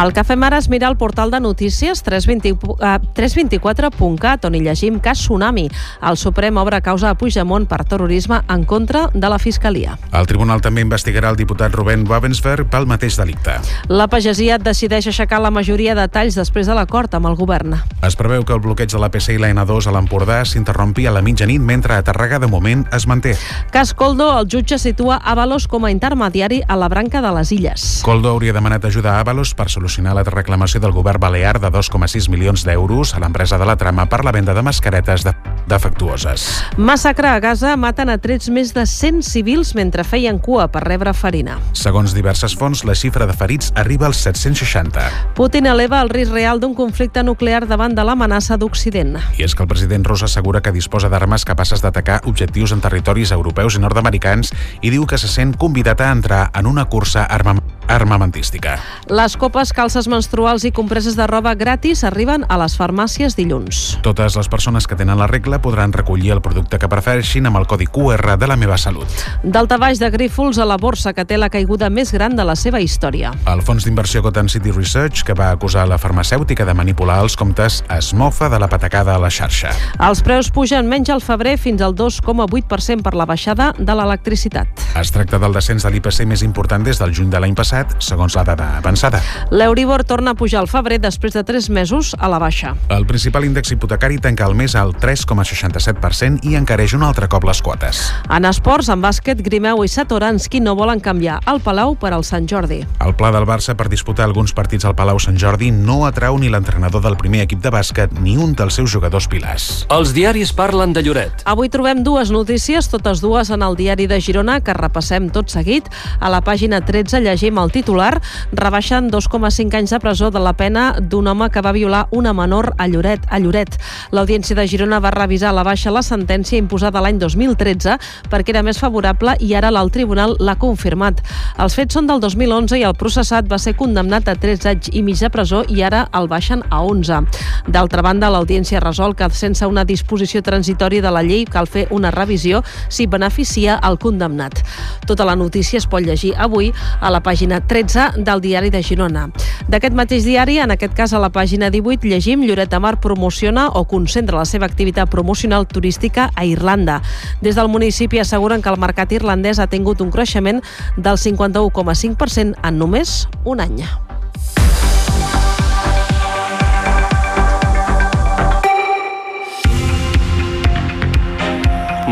[SPEAKER 2] El que fem ara és mirar el portal de notícies 320, uh, 324.cat, on hi llegim que Tsunami. El Suprem obre causa a Puigdemont per terrorisme en contra de la Fiscalia.
[SPEAKER 3] El tribunal també investigarà el diputat Rubén Wabensberg pel mateix delicte.
[SPEAKER 2] La pagesia decideix aixecar la majoria de talls després de l'acord amb el govern.
[SPEAKER 3] Es preveu que el bloqueig de l'APC i la N2 a l'Empordà s'interrompi a la mitjanit mentre a Tàrrega de moment es manté.
[SPEAKER 2] Cas Coldo, el jutge situa Avalos com a intermediari a la branca de les Illes.
[SPEAKER 3] Coldo hauria demanat ajuda a Avalos per solucionar la reclamació del govern balear de 2,6 milions d'euros a l'empresa de la trama per la venda de mascaretes de defectuoses.
[SPEAKER 2] Massacre a Gaza maten a trets més de 100 civils mentre feien cua per rebre farina.
[SPEAKER 3] Segons diverses fonts, la xifra de ferits arriba als 760.
[SPEAKER 2] Putin eleva el risc real d'un conflicte nuclear davant de l'amenaça d'Occident.
[SPEAKER 3] I és que el president rus assegura que disposa d'armes capaces d'atacar objectius en territoris europeus i nord-americans i diu que se sent convidat a entrar en una cursa arma armamentística.
[SPEAKER 2] Les copes, calces menstruals i compreses de roba gratis arriben a les farmàcies dilluns.
[SPEAKER 3] Totes les persones que tenen la regla podran recollir el producte que prefereixin amb el codi QR de la meva salut.
[SPEAKER 2] Daltabaix de Grífols a la borsa que té la caiguda més gran de la seva història.
[SPEAKER 3] El fons d'inversió Gotham City Research, que va acusar la farmacèutica de manipular els comptes, es mofa de la patacada a la xarxa.
[SPEAKER 2] Els preus pugen menys al febrer fins al 2,8% per la baixada de l'electricitat.
[SPEAKER 3] Es tracta del descens de l'IPC més important des del juny de l'any passat, segons la dada avançada.
[SPEAKER 2] L'Euribor torna a pujar al febrer després de 3 mesos a la baixa.
[SPEAKER 3] El principal índex hipotecari tanca el mes al 3,67% i encareix un altre cop les quotes.
[SPEAKER 2] En esports, en bàsquet, Grimeu i Satoranski no volen canviar el Palau per al Sant Jordi.
[SPEAKER 3] El pla del Barça per disputar alguns partits al Palau Sant Jordi no atrau ni l'entrenador del primer equip de bàsquet ni un dels seus jugadors pilars.
[SPEAKER 4] Els diaris parlen de Lloret.
[SPEAKER 2] Avui trobem dues notícies, totes dues en el diari de Girona, que repassem tot seguit. A la pàgina 13 llegim el titular rebaixen 2,5 anys de presó de la pena d'un home que va violar una menor a Lloret. A Lloret. L'Audiència de Girona va revisar a la baixa la sentència imposada l'any 2013 perquè era més favorable i ara l'alt tribunal l'ha confirmat. Els fets són del 2011 i el processat va ser condemnat a 3 anys i mig de presó i ara el baixen a 11. D'altra banda, l'Audiència resol que sense una disposició transitòria de la llei cal fer una revisió si beneficia el condemnat. Tota la notícia es pot llegir avui a la pàgina 13 del diari de Girona. D'aquest mateix diari, en aquest cas a la pàgina 18, llegim Lloret de Mar promociona o concentra la seva activitat promocional turística a Irlanda. Des del municipi asseguren que el mercat irlandès ha tingut un creixement del 51,5% en només un any.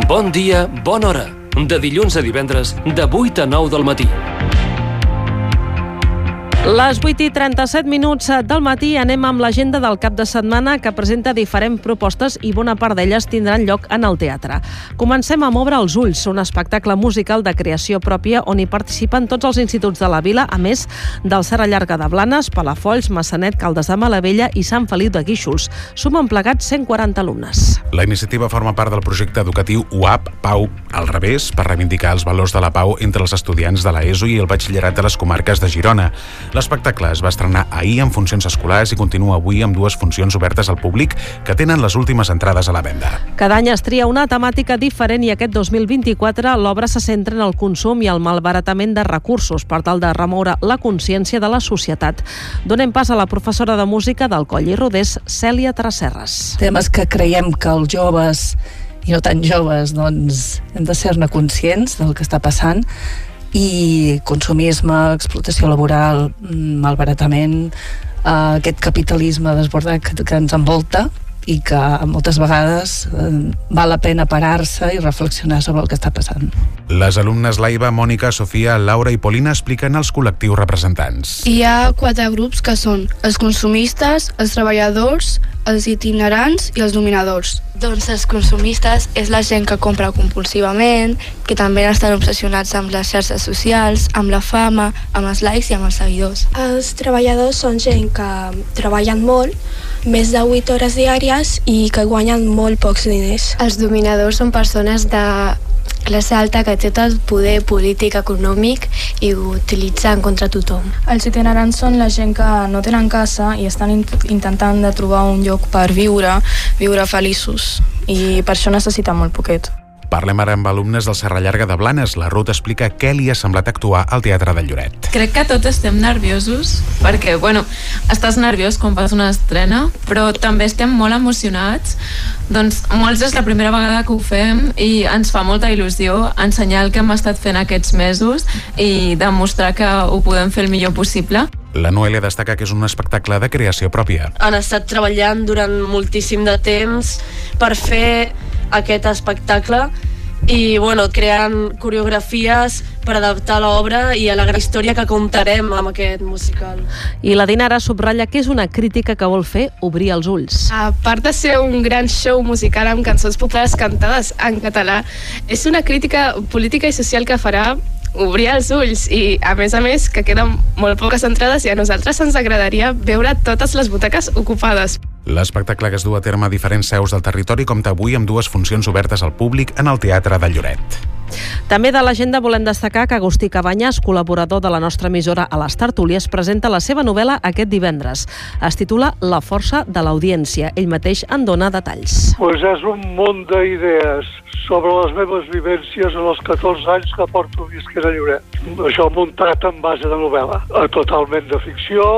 [SPEAKER 4] Bon dia, bona hora. De dilluns a divendres, de 8 a 9 del matí.
[SPEAKER 2] Les 8 i 37 minuts del matí anem amb l'agenda del cap de setmana que presenta diferents propostes i bona part d'elles tindran lloc en el teatre. Comencem a moure els ulls, un espectacle musical de creació pròpia on hi participen tots els instituts de la vila, a més del Serra Llarga de Blanes, Palafolls, Massanet, Caldes de Malavella i Sant Feliu de Guíxols. Sumen plegats 140 alumnes.
[SPEAKER 3] La iniciativa forma part del projecte educatiu UAP Pau al revés per reivindicar els valors de la pau entre els estudiants de l'ESO i el batxillerat de les comarques de Girona. L'espectacle es va estrenar ahir en funcions escolars i continua avui amb dues funcions obertes al públic que tenen les últimes entrades a la venda.
[SPEAKER 2] Cada any es tria una temàtica diferent i aquest 2024 l'obra se centra en el consum i el malbaratament de recursos per tal de remoure la consciència de la societat. Donem pas a la professora de música del Coll i Rodés, Cèlia Trasserres.
[SPEAKER 25] Temes que creiem que els joves i no tan joves doncs, hem de ser-ne conscients del que està passant i consumisme, explotació laboral, mm, malbaratament, eh, aquest capitalisme desbordat que, que ens envolta i que moltes vegades eh, val la pena parar-se i reflexionar sobre el que està passant.
[SPEAKER 3] Les alumnes Laiva, Mònica, Sofia, Laura i Polina expliquen els col·lectius representants.
[SPEAKER 26] Hi ha quatre grups que són els consumistes, els treballadors, els itinerants i els dominadors. Doncs els consumistes és la gent que compra compulsivament, que també estan obsessionats amb les xarxes socials, amb la fama, amb els likes i amb els seguidors.
[SPEAKER 27] Els treballadors són gent que treballen molt, més de 8 hores diàries i que guanyen molt pocs diners.
[SPEAKER 28] Els dominadors són persones de classe alta que té tot el poder polític, econòmic i ho utilitzen contra tothom.
[SPEAKER 29] Els itinerants són la gent que no tenen casa i estan int intentant de trobar un lloc per viure, viure feliços i per això necessiten molt poquet.
[SPEAKER 3] Parlem ara amb alumnes del Serra Llarga de Blanes. La Ruth explica què li ha semblat actuar al Teatre de Lloret.
[SPEAKER 30] Crec que tots estem nerviosos perquè, bueno, estàs nerviós quan fas una estrena, però també estem molt emocionats. Doncs molts és la primera vegada que ho fem i ens fa molta il·lusió ensenyar el que hem estat fent aquests mesos i demostrar que ho podem fer el millor possible.
[SPEAKER 3] La Noelia destaca que és un espectacle de creació pròpia.
[SPEAKER 31] han estat treballant durant moltíssim de temps per fer aquest espectacle i bueno, creant coreografies per adaptar l'obra i a la gran història que contarem amb aquest musical.
[SPEAKER 2] I la Dinara subratlla que és una crítica que vol fer obrir els ulls.
[SPEAKER 29] A part de ser un gran show musical amb cançons populars cantades en català, és una crítica política i social que farà obrir els ulls i, a més a més, que queden molt poques entrades i a nosaltres ens agradaria veure totes les butaques ocupades.
[SPEAKER 3] L'espectacle que es du a terme a diferents seus del territori compta avui amb dues funcions obertes al públic en el Teatre de Lloret.
[SPEAKER 2] També de l'agenda volem destacar que Agustí Cabanyes, col·laborador de la nostra emissora a les Tertúlies, presenta la seva novel·la aquest divendres. Es titula La força de l'audiència. Ell mateix en dona detalls.
[SPEAKER 32] Pues és un munt d'idees sobre les meves vivències en els 14 anys que porto visquent a Lloret. Això muntat en base de novel·la, totalment de ficció,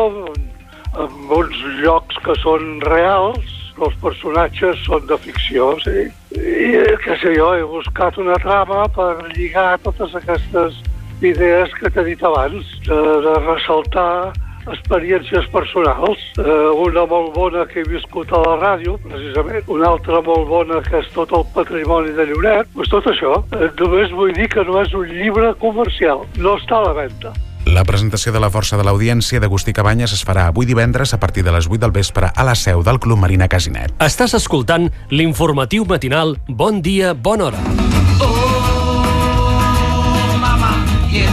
[SPEAKER 32] amb uns llocs que són reals, els personatges són de ficció, sí. I, què sé jo, he buscat una trama per lligar totes aquestes idees que t'he dit abans, de, de ressaltar experiències personals. Eh, una molt bona que he viscut a la ràdio, precisament, una altra molt bona que és tot el patrimoni de Lloret. Pues tot això. Eh, només vull dir que no és un llibre comercial, no està a la venda.
[SPEAKER 3] La presentació de la força de l'audiència d'Agustí Cabanyes es farà avui divendres a partir de les 8 del vespre a la seu del Club Marina Casinet.
[SPEAKER 4] Estàs escoltant l'informatiu matinal Bon dia, bona hora.
[SPEAKER 33] mamá. Y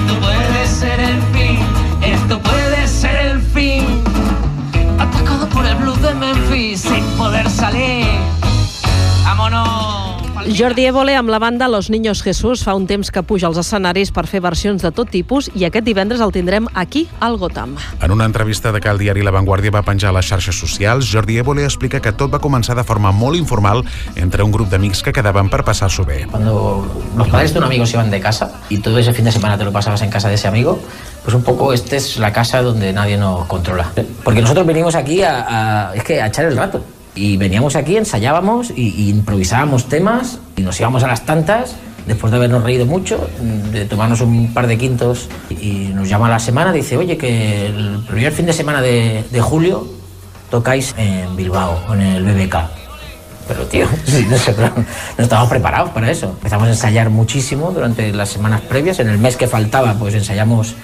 [SPEAKER 2] Jordi Évole amb la banda Los Niños Jesús fa un temps que puja als escenaris per fer versions de tot tipus i aquest divendres el tindrem aquí al Gotham.
[SPEAKER 3] En una entrevista de que el diari La Vanguardia va penjar a les xarxes socials, Jordi Évole explica que tot va començar de forma molt informal entre un grup d'amics que quedaven per passar-s'ho bé.
[SPEAKER 34] Cuando los padres de un amigo se iban de casa y todo ese fin de semana te lo pasabas en casa de ese amigo, pues un poco esta es la casa donde nadie nos controla. Porque nosotros venimos aquí a, a- es que a echar el rato. Y veníamos aquí, ensayábamos y, y improvisábamos temas y nos íbamos a las tantas después de habernos reído mucho, de tomarnos un par de quintos y nos llama la semana, dice, oye, que el primer fin de semana de, de julio tocáis en Bilbao, en el BBK. Pero tío, <laughs> sí, no, sé, pero no estábamos preparados para eso. Empezamos a ensayar muchísimo durante las semanas previas. En el mes que faltaba, pues ensayamos,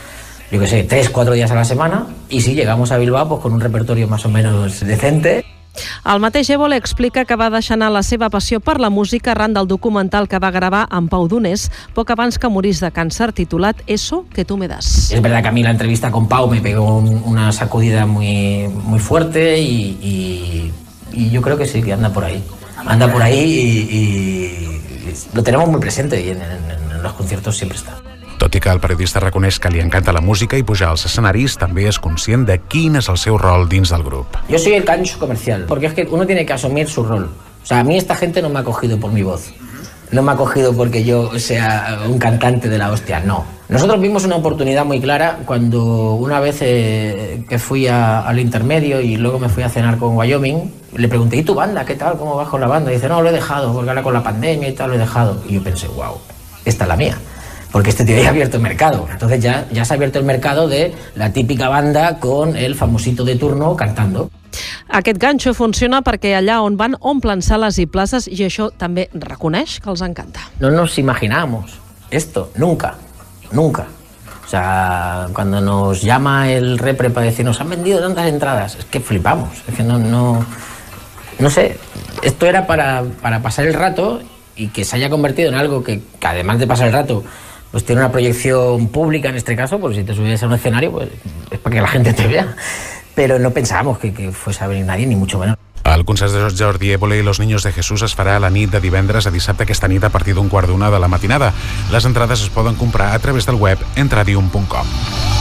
[SPEAKER 34] yo qué sé, tres, cuatro días a la semana. Y sí, llegamos a Bilbao pues, con un repertorio más o menos decente.
[SPEAKER 2] El mateix Évole explica que va deixar anar la seva passió per la música arran del documental que va gravar amb Pau Donés poc abans que morís de càncer titulat Eso que tú me das.
[SPEAKER 34] Es verdad que a mí la entrevista con Pau me pegó un- una sacudida muy, muy fuerte y, y- y yo creo que sí, que anda por ahí. Anda por ahí y, y lo tenemos muy presente y en, en- en los conciertos siempre está.
[SPEAKER 3] Tot i que el periodista reconeix que li encanta la música i pujar als escenaris, també és conscient de quin és el seu rol dins del grup.
[SPEAKER 34] Yo soy el cancho comercial, porque es que uno tiene que asumir su rol. O sea, a mí esta gente no me ha cogido por mi voz. No me ha cogido porque yo sea un cantante de la hostia, no. Nosotros vimos una oportunidad muy clara cuando una vez eh, que fui a- al intermedio y luego me fui a cenar con Wyoming, le pregunté, ¿y tu banda? ¿Qué tal? ¿Cómo vas con la banda? Y dice, no, lo he dejado, porque ahora con la pandemia y tal lo he dejado. Y yo pensé, wow, esta es la mía. Porque este tío ya ha abierto el mercado. Entonces ya, ya se ha abierto el mercado de la típica banda con el famosito de turno cantando.
[SPEAKER 2] Aquest ganxo funciona perquè allà on van omplen sales i places i això també reconeix que els encanta.
[SPEAKER 34] No nos imaginábamos esto, nunca, nunca. O sea, cuando nos llama el repre para decirnos han vendido tantas entradas, es que flipamos, es que no, no, no sé, esto era para, para pasar el rato y que se haya convertido en algo que, que además de pasar el rato, pues tiene una proyección pública en este caso, porque si te subes a un escenario, pues es para que la gente te vea. Pero no pensábamos que, que fuese a venir nadie, ni mucho menos.
[SPEAKER 3] El concert de Jordi Évole i los Niños de Jesús es farà a la nit de divendres a dissabte aquesta nit a partir d'un quart d'una de la matinada. Les entrades es poden comprar a través del web entradium.com.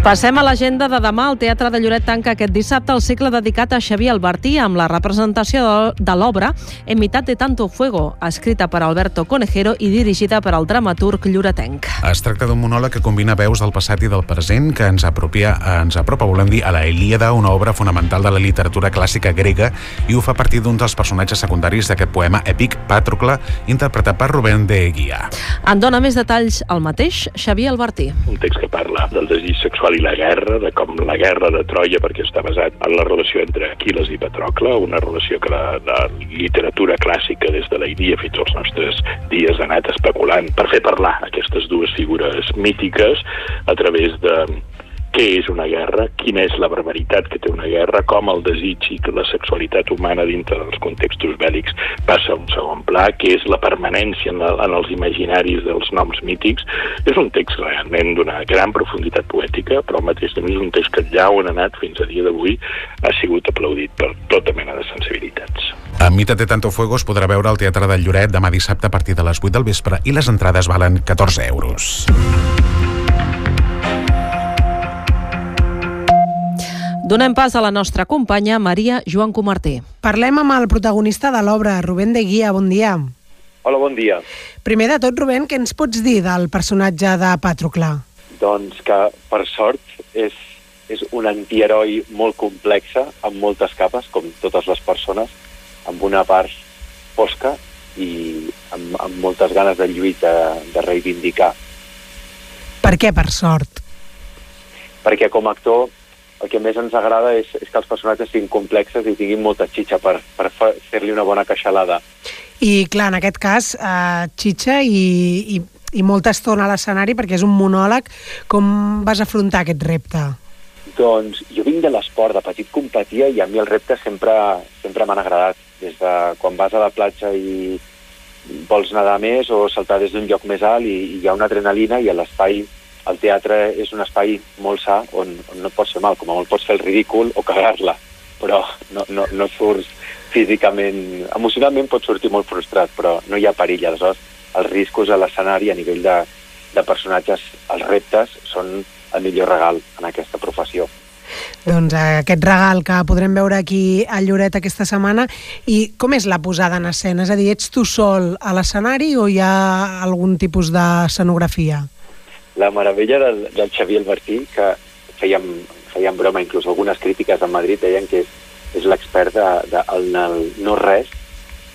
[SPEAKER 2] Passem a l'agenda de demà. El Teatre de Lloret tanca aquest dissabte el cicle dedicat a Xavier Albertí amb la representació de- l'obra En mitad de tanto fuego, escrita per Alberto Conejero i dirigida per al dramaturg lloretenc.
[SPEAKER 3] Es tracta d'un monòleg que combina veus del passat i del present que ens apropia, ens apropa, volem dir, a la Ilíada, una obra fonamental de la literatura clàssica grega, i ho fa a partir d'un dels personatges secundaris d'aquest poema èpic, Pàtrocle, interpretat per Rubén de Guia.
[SPEAKER 2] En dona més detalls el mateix Xavier Albertí.
[SPEAKER 35] un text que parla del desig sexual i la guerra, de com la guerra de Troia, perquè està basat en la relació entre Aquiles i Patrocle, una relació que la, la literatura clàssica des de la Idia fins als nostres dies ha anat especulant per fer parlar aquestes dues figures mítiques a través de què és una guerra, quina és la barbaritat que té una guerra, com el desig i que la sexualitat humana dintre dels contextos bèl·lics passa a un segon pla, què és la permanència en, la, en els imaginaris dels noms mítics. És un text realment d'una gran profunditat poètica, però al mateix temps és un text que allà on ha anat fins a dia d'avui ha sigut aplaudit per tota mena de sensibilitats.
[SPEAKER 3] A Mitad de Tanto Fuego es podrà veure al Teatre del Lloret demà dissabte a partir de les 8 del vespre i les entrades valen 14 euros.
[SPEAKER 2] Donem pas a la nostra companya Maria Joan Comartí.
[SPEAKER 22] Parlem amb el protagonista de l'obra, Rubén de Guia. Bon dia.
[SPEAKER 36] Hola, bon dia.
[SPEAKER 22] Primer de tot, Rubén, què ens pots dir del personatge de Patrocle?
[SPEAKER 36] Doncs que, per sort, és, és un antiheroi molt complexa, amb moltes capes, com totes les persones, amb una part fosca i amb, amb moltes ganes de lluita, de reivindicar.
[SPEAKER 22] Per què, per sort?
[SPEAKER 36] Perquè com a actor el que més ens agrada és, és que els personatges siguin complexes i tinguin molta xitxa per, per fer-li una bona queixalada.
[SPEAKER 22] I, clar, en aquest cas, eh, xitxa i, i, i molta estona a l'escenari perquè és un monòleg. Com vas afrontar aquest repte?
[SPEAKER 36] Doncs jo vinc de l'esport, de petit competia i a mi els reptes sempre, sempre m'han agradat. Des de quan vas a la platja i vols nedar més o saltar des d'un lloc més alt i, i hi ha una adrenalina i a l'espai, el teatre és un espai molt sa on, on no et pots fer mal, com a molt pots fer el ridícul o cagar-la, però no, no, no surts físicament, emocionalment pots sortir molt frustrat, però no hi ha perill, aleshores els riscos a l'escenari a nivell de, de personatges, els reptes són el millor regal en aquesta professió.
[SPEAKER 22] Doncs eh, aquest regal que podrem veure aquí a Lloret aquesta setmana. I com és la posada en escena? És a dir, ets tu sol a l'escenari o hi ha algun tipus d'escenografia?
[SPEAKER 36] La meravella del, del Xavier Albertí, que fèiem, fèiem broma, inclús algunes crítiques a Madrid deien que és, és l'expert de, de, en el no res,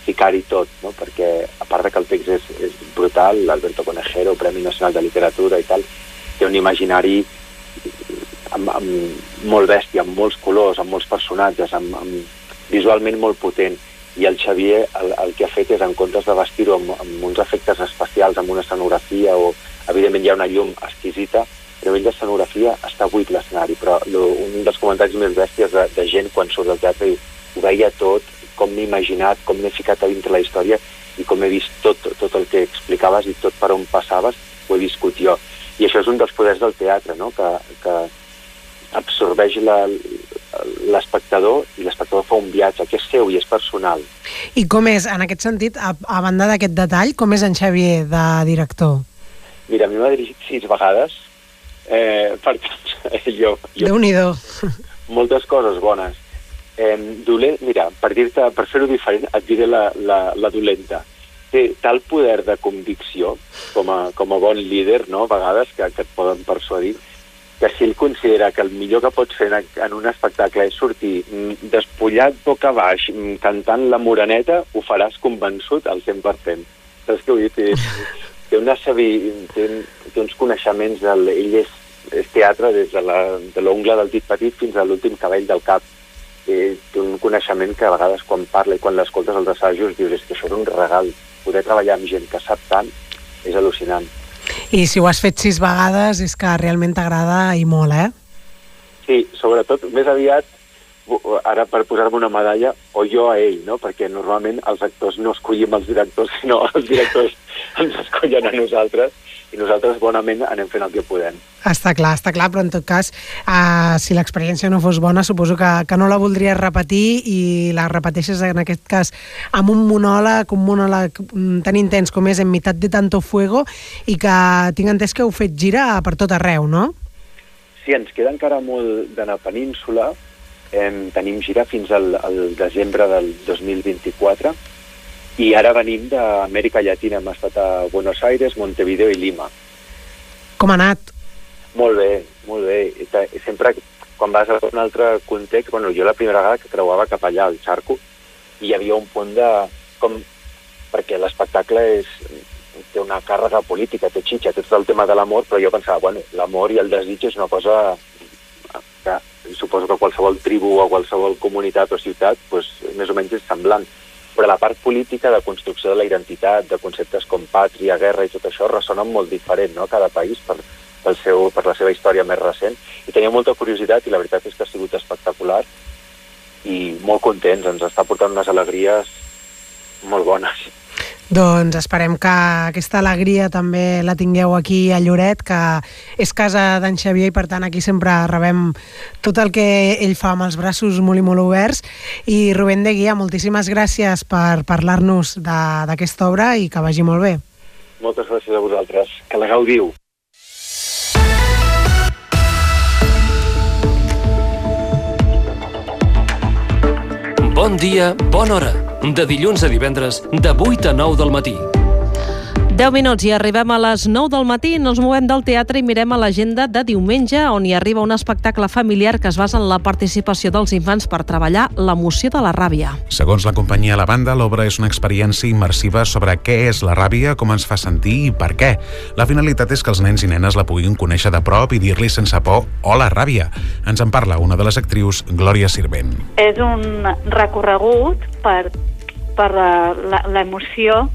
[SPEAKER 36] ficar-hi tot, no? perquè a part de que el text és, és brutal, l'Alberto Conejero, Premi Nacional de Literatura i tal, té un imaginari amb, amb molt bèstia, amb molts colors, amb molts personatges, amb, amb visualment molt potent. I el Xavier el, el que ha fet és, en comptes de vestir-ho amb, amb uns efectes especials, amb una escenografia o, evidentment, hi ha una llum exquisita, a nivell d'escenografia està buit l'escenari, però lo, un dels comentaris més bèsties de, de gent quan surt del teatre diu, ho veia tot, com m'he imaginat, com m'he ficat a dintre la història i com he vist tot, tot el que explicaves i tot per on passaves, ho he viscut jo. I això és un dels poders del teatre, no? que, que absorbeix l'espectador i l'espectador fa un viatge que és seu i és personal.
[SPEAKER 22] I com és, en aquest sentit, a, a banda d'aquest detall, com és en Xavier de director?
[SPEAKER 36] Mira, a mi m'ha dirigit sis vegades, eh, per tant, <laughs> jo, jo
[SPEAKER 22] Déu-n'hi-do.
[SPEAKER 36] moltes coses bones. Eh, dolent, mira, per dir-te, per fer-ho diferent, et diré la, la, la dolenta. Té tal poder de convicció com a, com a bon líder, no?, a vegades, que, que et poden persuadir, que si ell considera que el millor que pots fer en, en un espectacle és sortir mm, despullat boca baix, mm, cantant la moreneta, ho faràs convençut al 100%. Saps què vull dir? Té, una sabi, té, té uns coneixements, del, ell és, és teatre des de la- de l'ongle del dit petit fins a l'últim cabell del cap. Eh, té un coneixement que a vegades quan parla i quan l'escoltes als assajos dius és que això és un regal. Poder treballar amb gent que sap tant és al·lucinant.
[SPEAKER 22] I si ho has fet sis vegades és que realment t'agrada i molt, eh?
[SPEAKER 36] Sí, sobretot, més aviat, ara per posar-me una medalla, o jo a ell, no? Perquè normalment els actors no escollim els directors, sinó els directors ens escollen a nosaltres i nosaltres bonament anem fent el que podem.
[SPEAKER 22] Està clar, està clar, però en tot cas, uh, si l'experiència no fos bona, suposo que, que no la voldries repetir i la repeteixes en aquest cas amb un monòleg, un monòleg tan intens com és En mitad de tanto fuego i que tinc entès que heu fet gira per tot arreu, no?
[SPEAKER 36] Sí, ens queda encara molt de la península. Em, tenim gira fins al, al desembre del 2024 i ara venim d'Amèrica Llatina. Hem estat a Buenos Aires, Montevideo i Lima.
[SPEAKER 22] Com ha anat?
[SPEAKER 36] Molt bé, molt bé. Sempre, quan vas a un altre context, bueno, jo la primera vegada que creuava cap allà, al Xarco, i hi havia un punt de... Com, perquè l'espectacle és té una càrrega política, té xitxa, té tot el tema de l'amor, però jo pensava, bueno, l'amor i el desig és una cosa que suposo que qualsevol tribu o qualsevol comunitat o ciutat pues, més o menys és semblant. Però la part política de construcció de la identitat, de conceptes com pàtria, guerra i tot això ressonen molt diferent, no?, cada país per, pel seu, per la seva història més recent. I tenia molta curiositat i la veritat és que ha sigut espectacular i molt contents, ens està portant unes alegries molt bones.
[SPEAKER 22] Doncs esperem que aquesta alegria també la tingueu aquí a Lloret, que és casa d'en Xavier i per tant aquí sempre rebem tot el que ell fa amb els braços molt i molt oberts. I Rubén de Guia, moltíssimes gràcies per parlar-nos de- d'aquesta obra i que vagi molt bé.
[SPEAKER 36] Moltes gràcies a vosaltres. Que la gaudiu.
[SPEAKER 4] Bon dia, bona hora. De dilluns a divendres, de 8 a 9 del matí.
[SPEAKER 2] 10 minuts i arribem a les 9 del matí, ens movem del teatre i mirem a l'agenda de diumenge, on hi arriba un espectacle familiar que es basa en la participació dels infants per treballar l'emoció de la ràbia.
[SPEAKER 3] Segons la companyia La Banda, l'obra és una experiència immersiva sobre què és la ràbia, com ens fa sentir i per què. La finalitat és que els nens i nenes la puguin conèixer de prop i dir-li sense por hola ràbia. Ens en parla una de les actrius, Glòria Sirvent.
[SPEAKER 37] és un recorregut per, per la- l'emoció,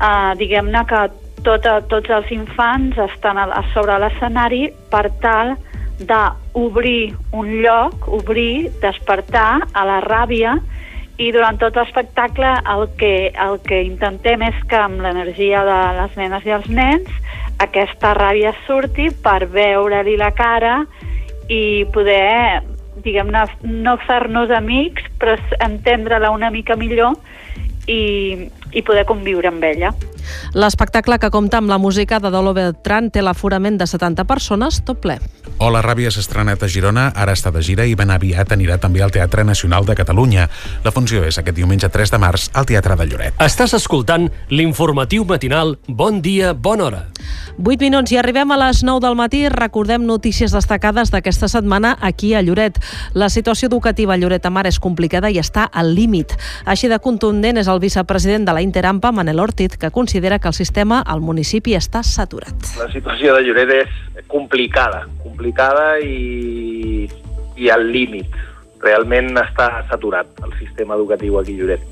[SPEAKER 37] eh, diguem-ne que tota, tots els infants estan a, a sobre l'escenari per tal d'obrir un lloc, obrir, despertar a la ràbia i durant tot l'espectacle el que, el que intentem és que amb l'energia de les nenes i els nens aquesta ràbia surti per veure-li la cara i poder, diguem-ne, no fer-nos amics, però entendre-la una mica millor i, i poder conviure amb ella.
[SPEAKER 2] L'espectacle que compta amb la música de Dolo Beltrán té l'aforament de 70 persones, tot ple.
[SPEAKER 3] Hola Ràbia s'ha estrenat a Girona, ara està de gira i ben aviat anirà també al Teatre Nacional de Catalunya. La funció és aquest diumenge 3 de març al Teatre de Lloret.
[SPEAKER 4] Estàs escoltant l'informatiu matinal Bon dia, bona hora.
[SPEAKER 2] 8 minuts i arribem a les 9 del matí. Recordem notícies destacades d'aquesta setmana aquí a Lloret. La situació educativa a Lloret de Mar és complicada i està al límit. Així de contundent és el vicepresident de la Interampa, Manel Ortiz, que considera que el sistema al municipi està saturat.
[SPEAKER 38] La situació de Lloret és complicada, complicada i, i al límit. Realment està saturat el sistema educatiu aquí a Lloret.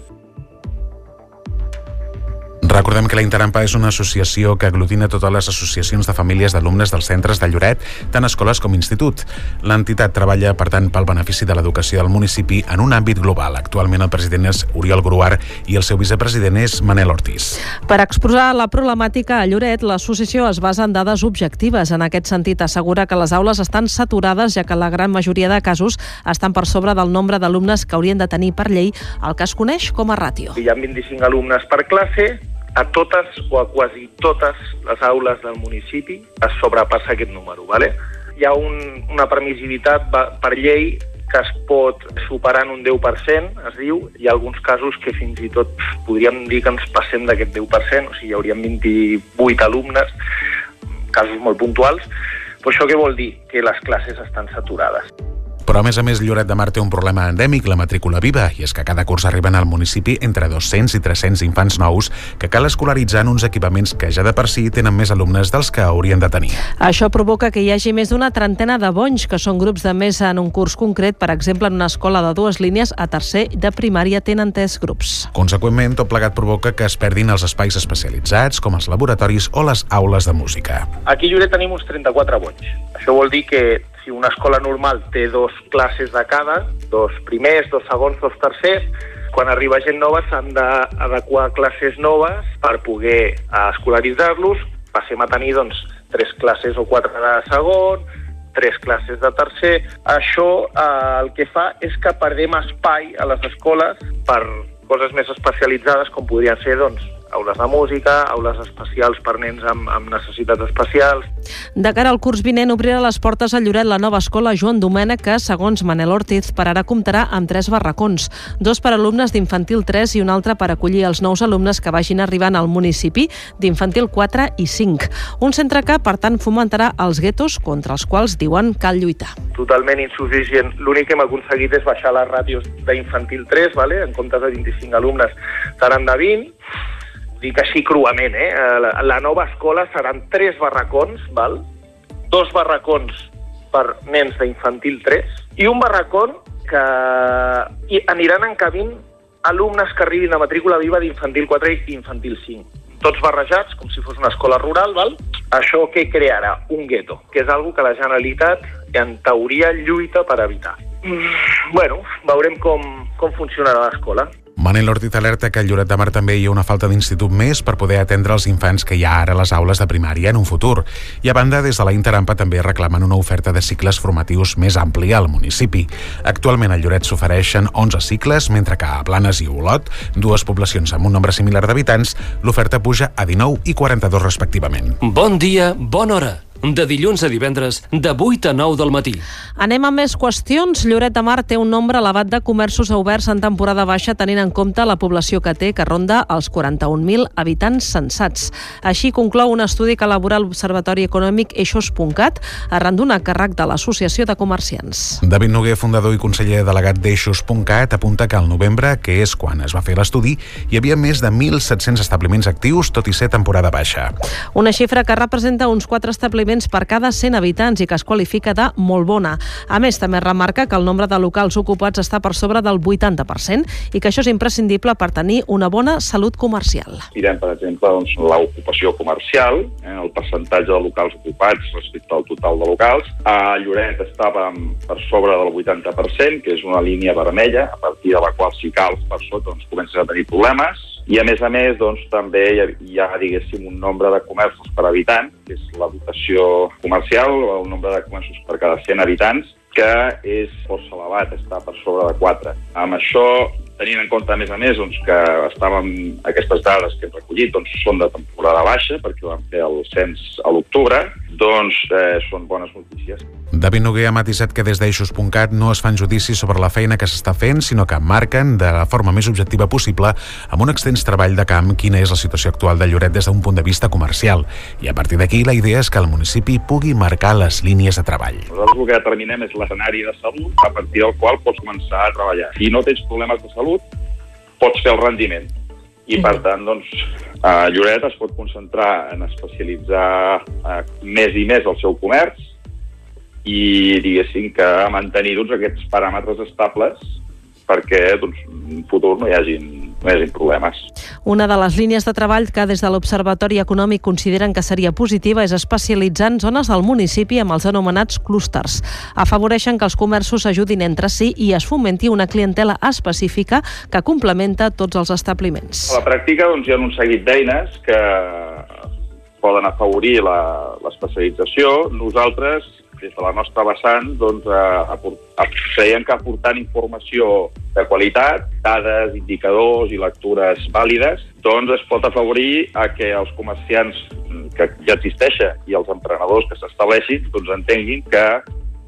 [SPEAKER 3] Recordem que la Interampa és una associació que aglutina totes les associacions de famílies d'alumnes dels centres de Lloret, tant escoles com institut. L'entitat treballa, per tant, pel benefici de l'educació del municipi en un àmbit global. Actualment el president és Oriol Gruar i el seu vicepresident és Manel Ortiz.
[SPEAKER 2] Per exposar la problemàtica a Lloret, l'associació es basa en dades objectives. En aquest sentit, assegura que les aules estan saturades, ja que la gran majoria de casos estan per sobre del nombre d'alumnes que haurien de tenir per llei el que es coneix com a ràtio.
[SPEAKER 38] Hi ha 25 alumnes per classe, a totes o a quasi totes les aules del municipi es sobrepassa aquest número. ¿vale? Hi ha un, una permissivitat per llei que es pot superar en un 10%, es diu. Hi ha alguns casos que fins i tot podríem dir que ens passem d'aquest 10%, o sigui, hi haurien 28 alumnes, casos molt puntuals. Però això què vol dir? Que les classes estan saturades.
[SPEAKER 3] Però, a més a més, Lloret de Mar té un problema endèmic, la matrícula viva, i és que cada curs arriben al municipi entre 200 i 300 infants nous que cal escolaritzar en uns equipaments que ja de per si tenen més alumnes dels que haurien de tenir.
[SPEAKER 2] Això provoca que hi hagi més d'una trentena de bonys, que són grups de més en un curs concret. Per exemple, en una escola de dues línies, a tercer de primària tenen tres grups.
[SPEAKER 3] Conseqüentment, tot plegat provoca que es perdin els espais especialitzats, com els laboratoris o les aules de música.
[SPEAKER 38] Aquí a Lloret tenim uns 34 bonys. Això vol dir que si una escola normal té dos classes de cada, dos primers, dos segons, dos tercers, quan arriba gent nova s'han d'adequar classes noves per poder eh, escolaritzar-los. Passem a tenir doncs, tres classes o quatre de segon, tres classes de tercer. Això eh, el que fa és que perdem espai a les escoles per coses més especialitzades com podrien ser doncs, aules de música, aules especials per nens amb, amb necessitats especials.
[SPEAKER 2] De cara al curs vinent obrirà les portes a Lloret la nova escola Joan Domènech que, segons Manel Ortiz, per ara comptarà amb tres barracons, dos per alumnes d'infantil 3 i un altre per acollir els nous alumnes que vagin arribant al municipi d'infantil 4 i 5. Un centre que, per tant, fomentarà els guetos contra els quals diuen cal lluitar.
[SPEAKER 38] Totalment insuficient. L'únic que hem aconseguit és baixar les ràtios d'infantil 3, vale? en comptes de 25 alumnes seran de 20, dic així cruament, eh? La, la nova escola seran tres barracons, val? dos barracons per nens d'infantil 3 i un barracón que hi aniran encabint alumnes que arribin a matrícula viva d'infantil 4 i infantil 5. Tots barrejats, com si fos una escola rural, val? Això què crearà? Un gueto, que és algo que la Generalitat, en teoria, lluita per evitar. Mm, bueno, veurem com, com funcionarà l'escola.
[SPEAKER 3] Manel Ortiz alerta que a Lloret de Mar també hi ha una falta d'institut més per poder atendre els infants que hi ha ara a les aules de primària en un futur. I a banda, des de la Interampa també reclamen una oferta de cicles formatius més àmplia al municipi. Actualment a Lloret s'ofereixen 11 cicles, mentre que a Planes i Olot, dues poblacions amb un nombre similar d'habitants, l'oferta puja a 19 i 42 respectivament.
[SPEAKER 4] Bon dia, bona hora. De dilluns a divendres, de 8 a 9 del matí.
[SPEAKER 2] Anem a més qüestions. Lloret de Mar té un nombre elevat de comerços oberts en temporada baixa tenint en compte la població que té, que ronda els 41.000 habitants censats. Així conclou un estudi que elabora l'Observatori Econòmic Eixos.cat arran d'un càrrec de l'Associació de Comerciants.
[SPEAKER 3] David Noguer, fundador i conseller delegat d'Eixos.cat, apunta que al novembre, que és quan es va fer l'estudi, hi havia més de 1.700 establiments actius, tot i ser temporada baixa.
[SPEAKER 2] Una xifra que representa uns 4 establiments per cada 100 habitants i que es qualifica de molt bona. A més, també remarca que el nombre de locals ocupats està per sobre del 80% i que això és imprescindible per tenir una bona salut comercial.
[SPEAKER 39] Mirem, per exemple, doncs, l'ocupació comercial, eh, el percentatge de locals ocupats respecte al total de locals. A Lloret estàvem per sobre del 80%, que és una línia vermella, a partir de la qual si cals per sota doncs, comences a tenir problemes. I a més a més, doncs, també hi ha, hi ha, diguéssim, un nombre de comerços per habitant, que és la dotació comercial, o el nombre de comerços per cada 100 habitants, que és força elevat, està per sobre de 4. Amb això, tenint en compte, a més a més, doncs, que estàvem, aquestes dades que hem recollit doncs, són de temporada baixa, perquè van fer el cens a l'octubre, doncs eh, són bones notícies.
[SPEAKER 3] David Noguer ha matisat que des d'Eixos.cat no es fan judicis sobre la feina que s'està fent, sinó que marquen de la forma més objectiva possible, amb un extens treball de camp, quina és la situació actual de Lloret des d'un punt de vista comercial. I a partir d'aquí la idea és que el municipi pugui marcar les línies de treball.
[SPEAKER 39] Nosaltres el que determinem és l'escenari de salut a partir del qual pots començar a treballar. Si no tens problemes de salut, pots fer el rendiment. I, per tant, doncs, a Lloret es pot concentrar en especialitzar eh, més i més el seu comerç i, diguéssim, que mantenir doncs, aquests paràmetres estables perquè doncs, en futur no hi hagin, hagin problemes.
[SPEAKER 2] Una de les línies de treball que des de l'Observatori Econòmic consideren que seria positiva és especialitzar en zones del municipi amb els anomenats clústers. Afavoreixen que els comerços s'ajudin entre si i es fomenti una clientela específica que complementa tots els establiments.
[SPEAKER 39] A la pràctica doncs, hi ha un seguit d'eines que poden afavorir la- l'especialització. Nosaltres, des de la nostra vessant, doncs, eh, aport, ap- creiem que aportant informació de qualitat, dades, indicadors i lectures vàlides, doncs es pot afavorir a que els comerciants mm, que ja existeixen i els emprenedors que s'estableixin doncs entenguin que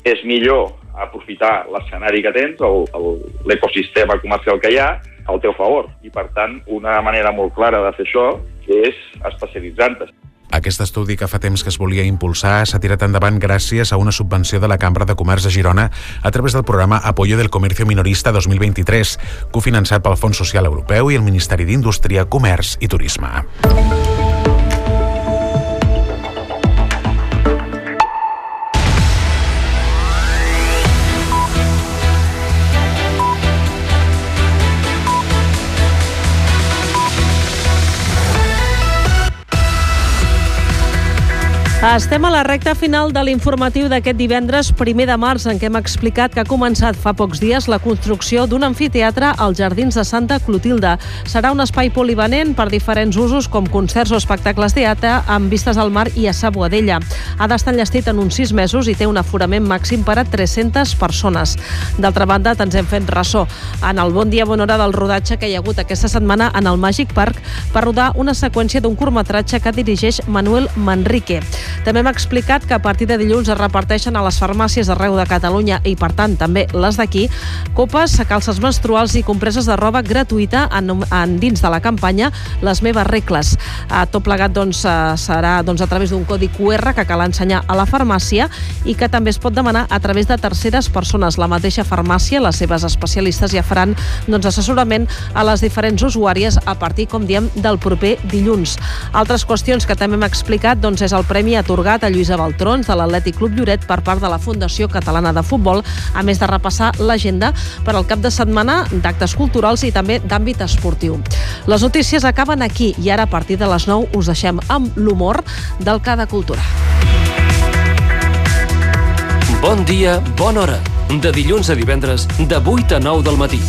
[SPEAKER 39] és millor aprofitar l'escenari que tens, l'ecosistema comercial que hi ha, al teu favor. I, per tant, una manera molt clara de fer això és especialitzant-te.
[SPEAKER 3] Aquest estudi que fa temps que es volia impulsar s'ha tirat endavant gràcies a una subvenció de la Cambra de Comerç de Girona a través del programa Apoyo del Comercio Minorista 2023, cofinançat pel Fons Social Europeu i el Ministeri d'Indústria, Comerç i Turisme.
[SPEAKER 2] Estem a la recta final de l'informatiu d'aquest divendres primer de març en què hem explicat que ha començat fa pocs dies la construcció d'un amfiteatre als Jardins de Santa Clotilde. Serà un espai polivalent per diferents usos com concerts o espectacles de teatre amb vistes al mar i a Sa Boadella. Ha d'estar enllestit en uns sis mesos i té un aforament màxim per a 300 persones. D'altra banda, ens hem fet ressò en el bon dia, bona hora del rodatge que hi ha hagut aquesta setmana en el Magic Park per rodar una seqüència d'un curtmetratge que dirigeix Manuel Manrique. També hem explicat que a partir de dilluns es reparteixen a les farmàcies arreu de Catalunya i, per tant, també les d'aquí, copes, calces menstruals i compreses de roba gratuïta en, en dins de la campanya Les meves regles. A tot plegat doncs, eh, serà doncs, a través d'un codi QR que cal ensenyar a la farmàcia i que també es pot demanar a través de terceres persones. La mateixa farmàcia, les seves especialistes ja faran doncs, assessorament a les diferents usuàries a partir, com diem, del proper dilluns. Altres qüestions que també hem explicat doncs, és el Premi atorgat a Lluïsa Baltrons de l'Atlètic Club Lloret per part de la Fundació Catalana de Futbol, a més de repassar l'agenda per al cap de setmana d'actes culturals i també d'àmbit esportiu. Les notícies acaben aquí i ara a partir de les 9 us deixem amb l'humor del Cada Cultura.
[SPEAKER 4] Bon dia, bona hora. De dilluns a divendres, de 8 a 9 del matí.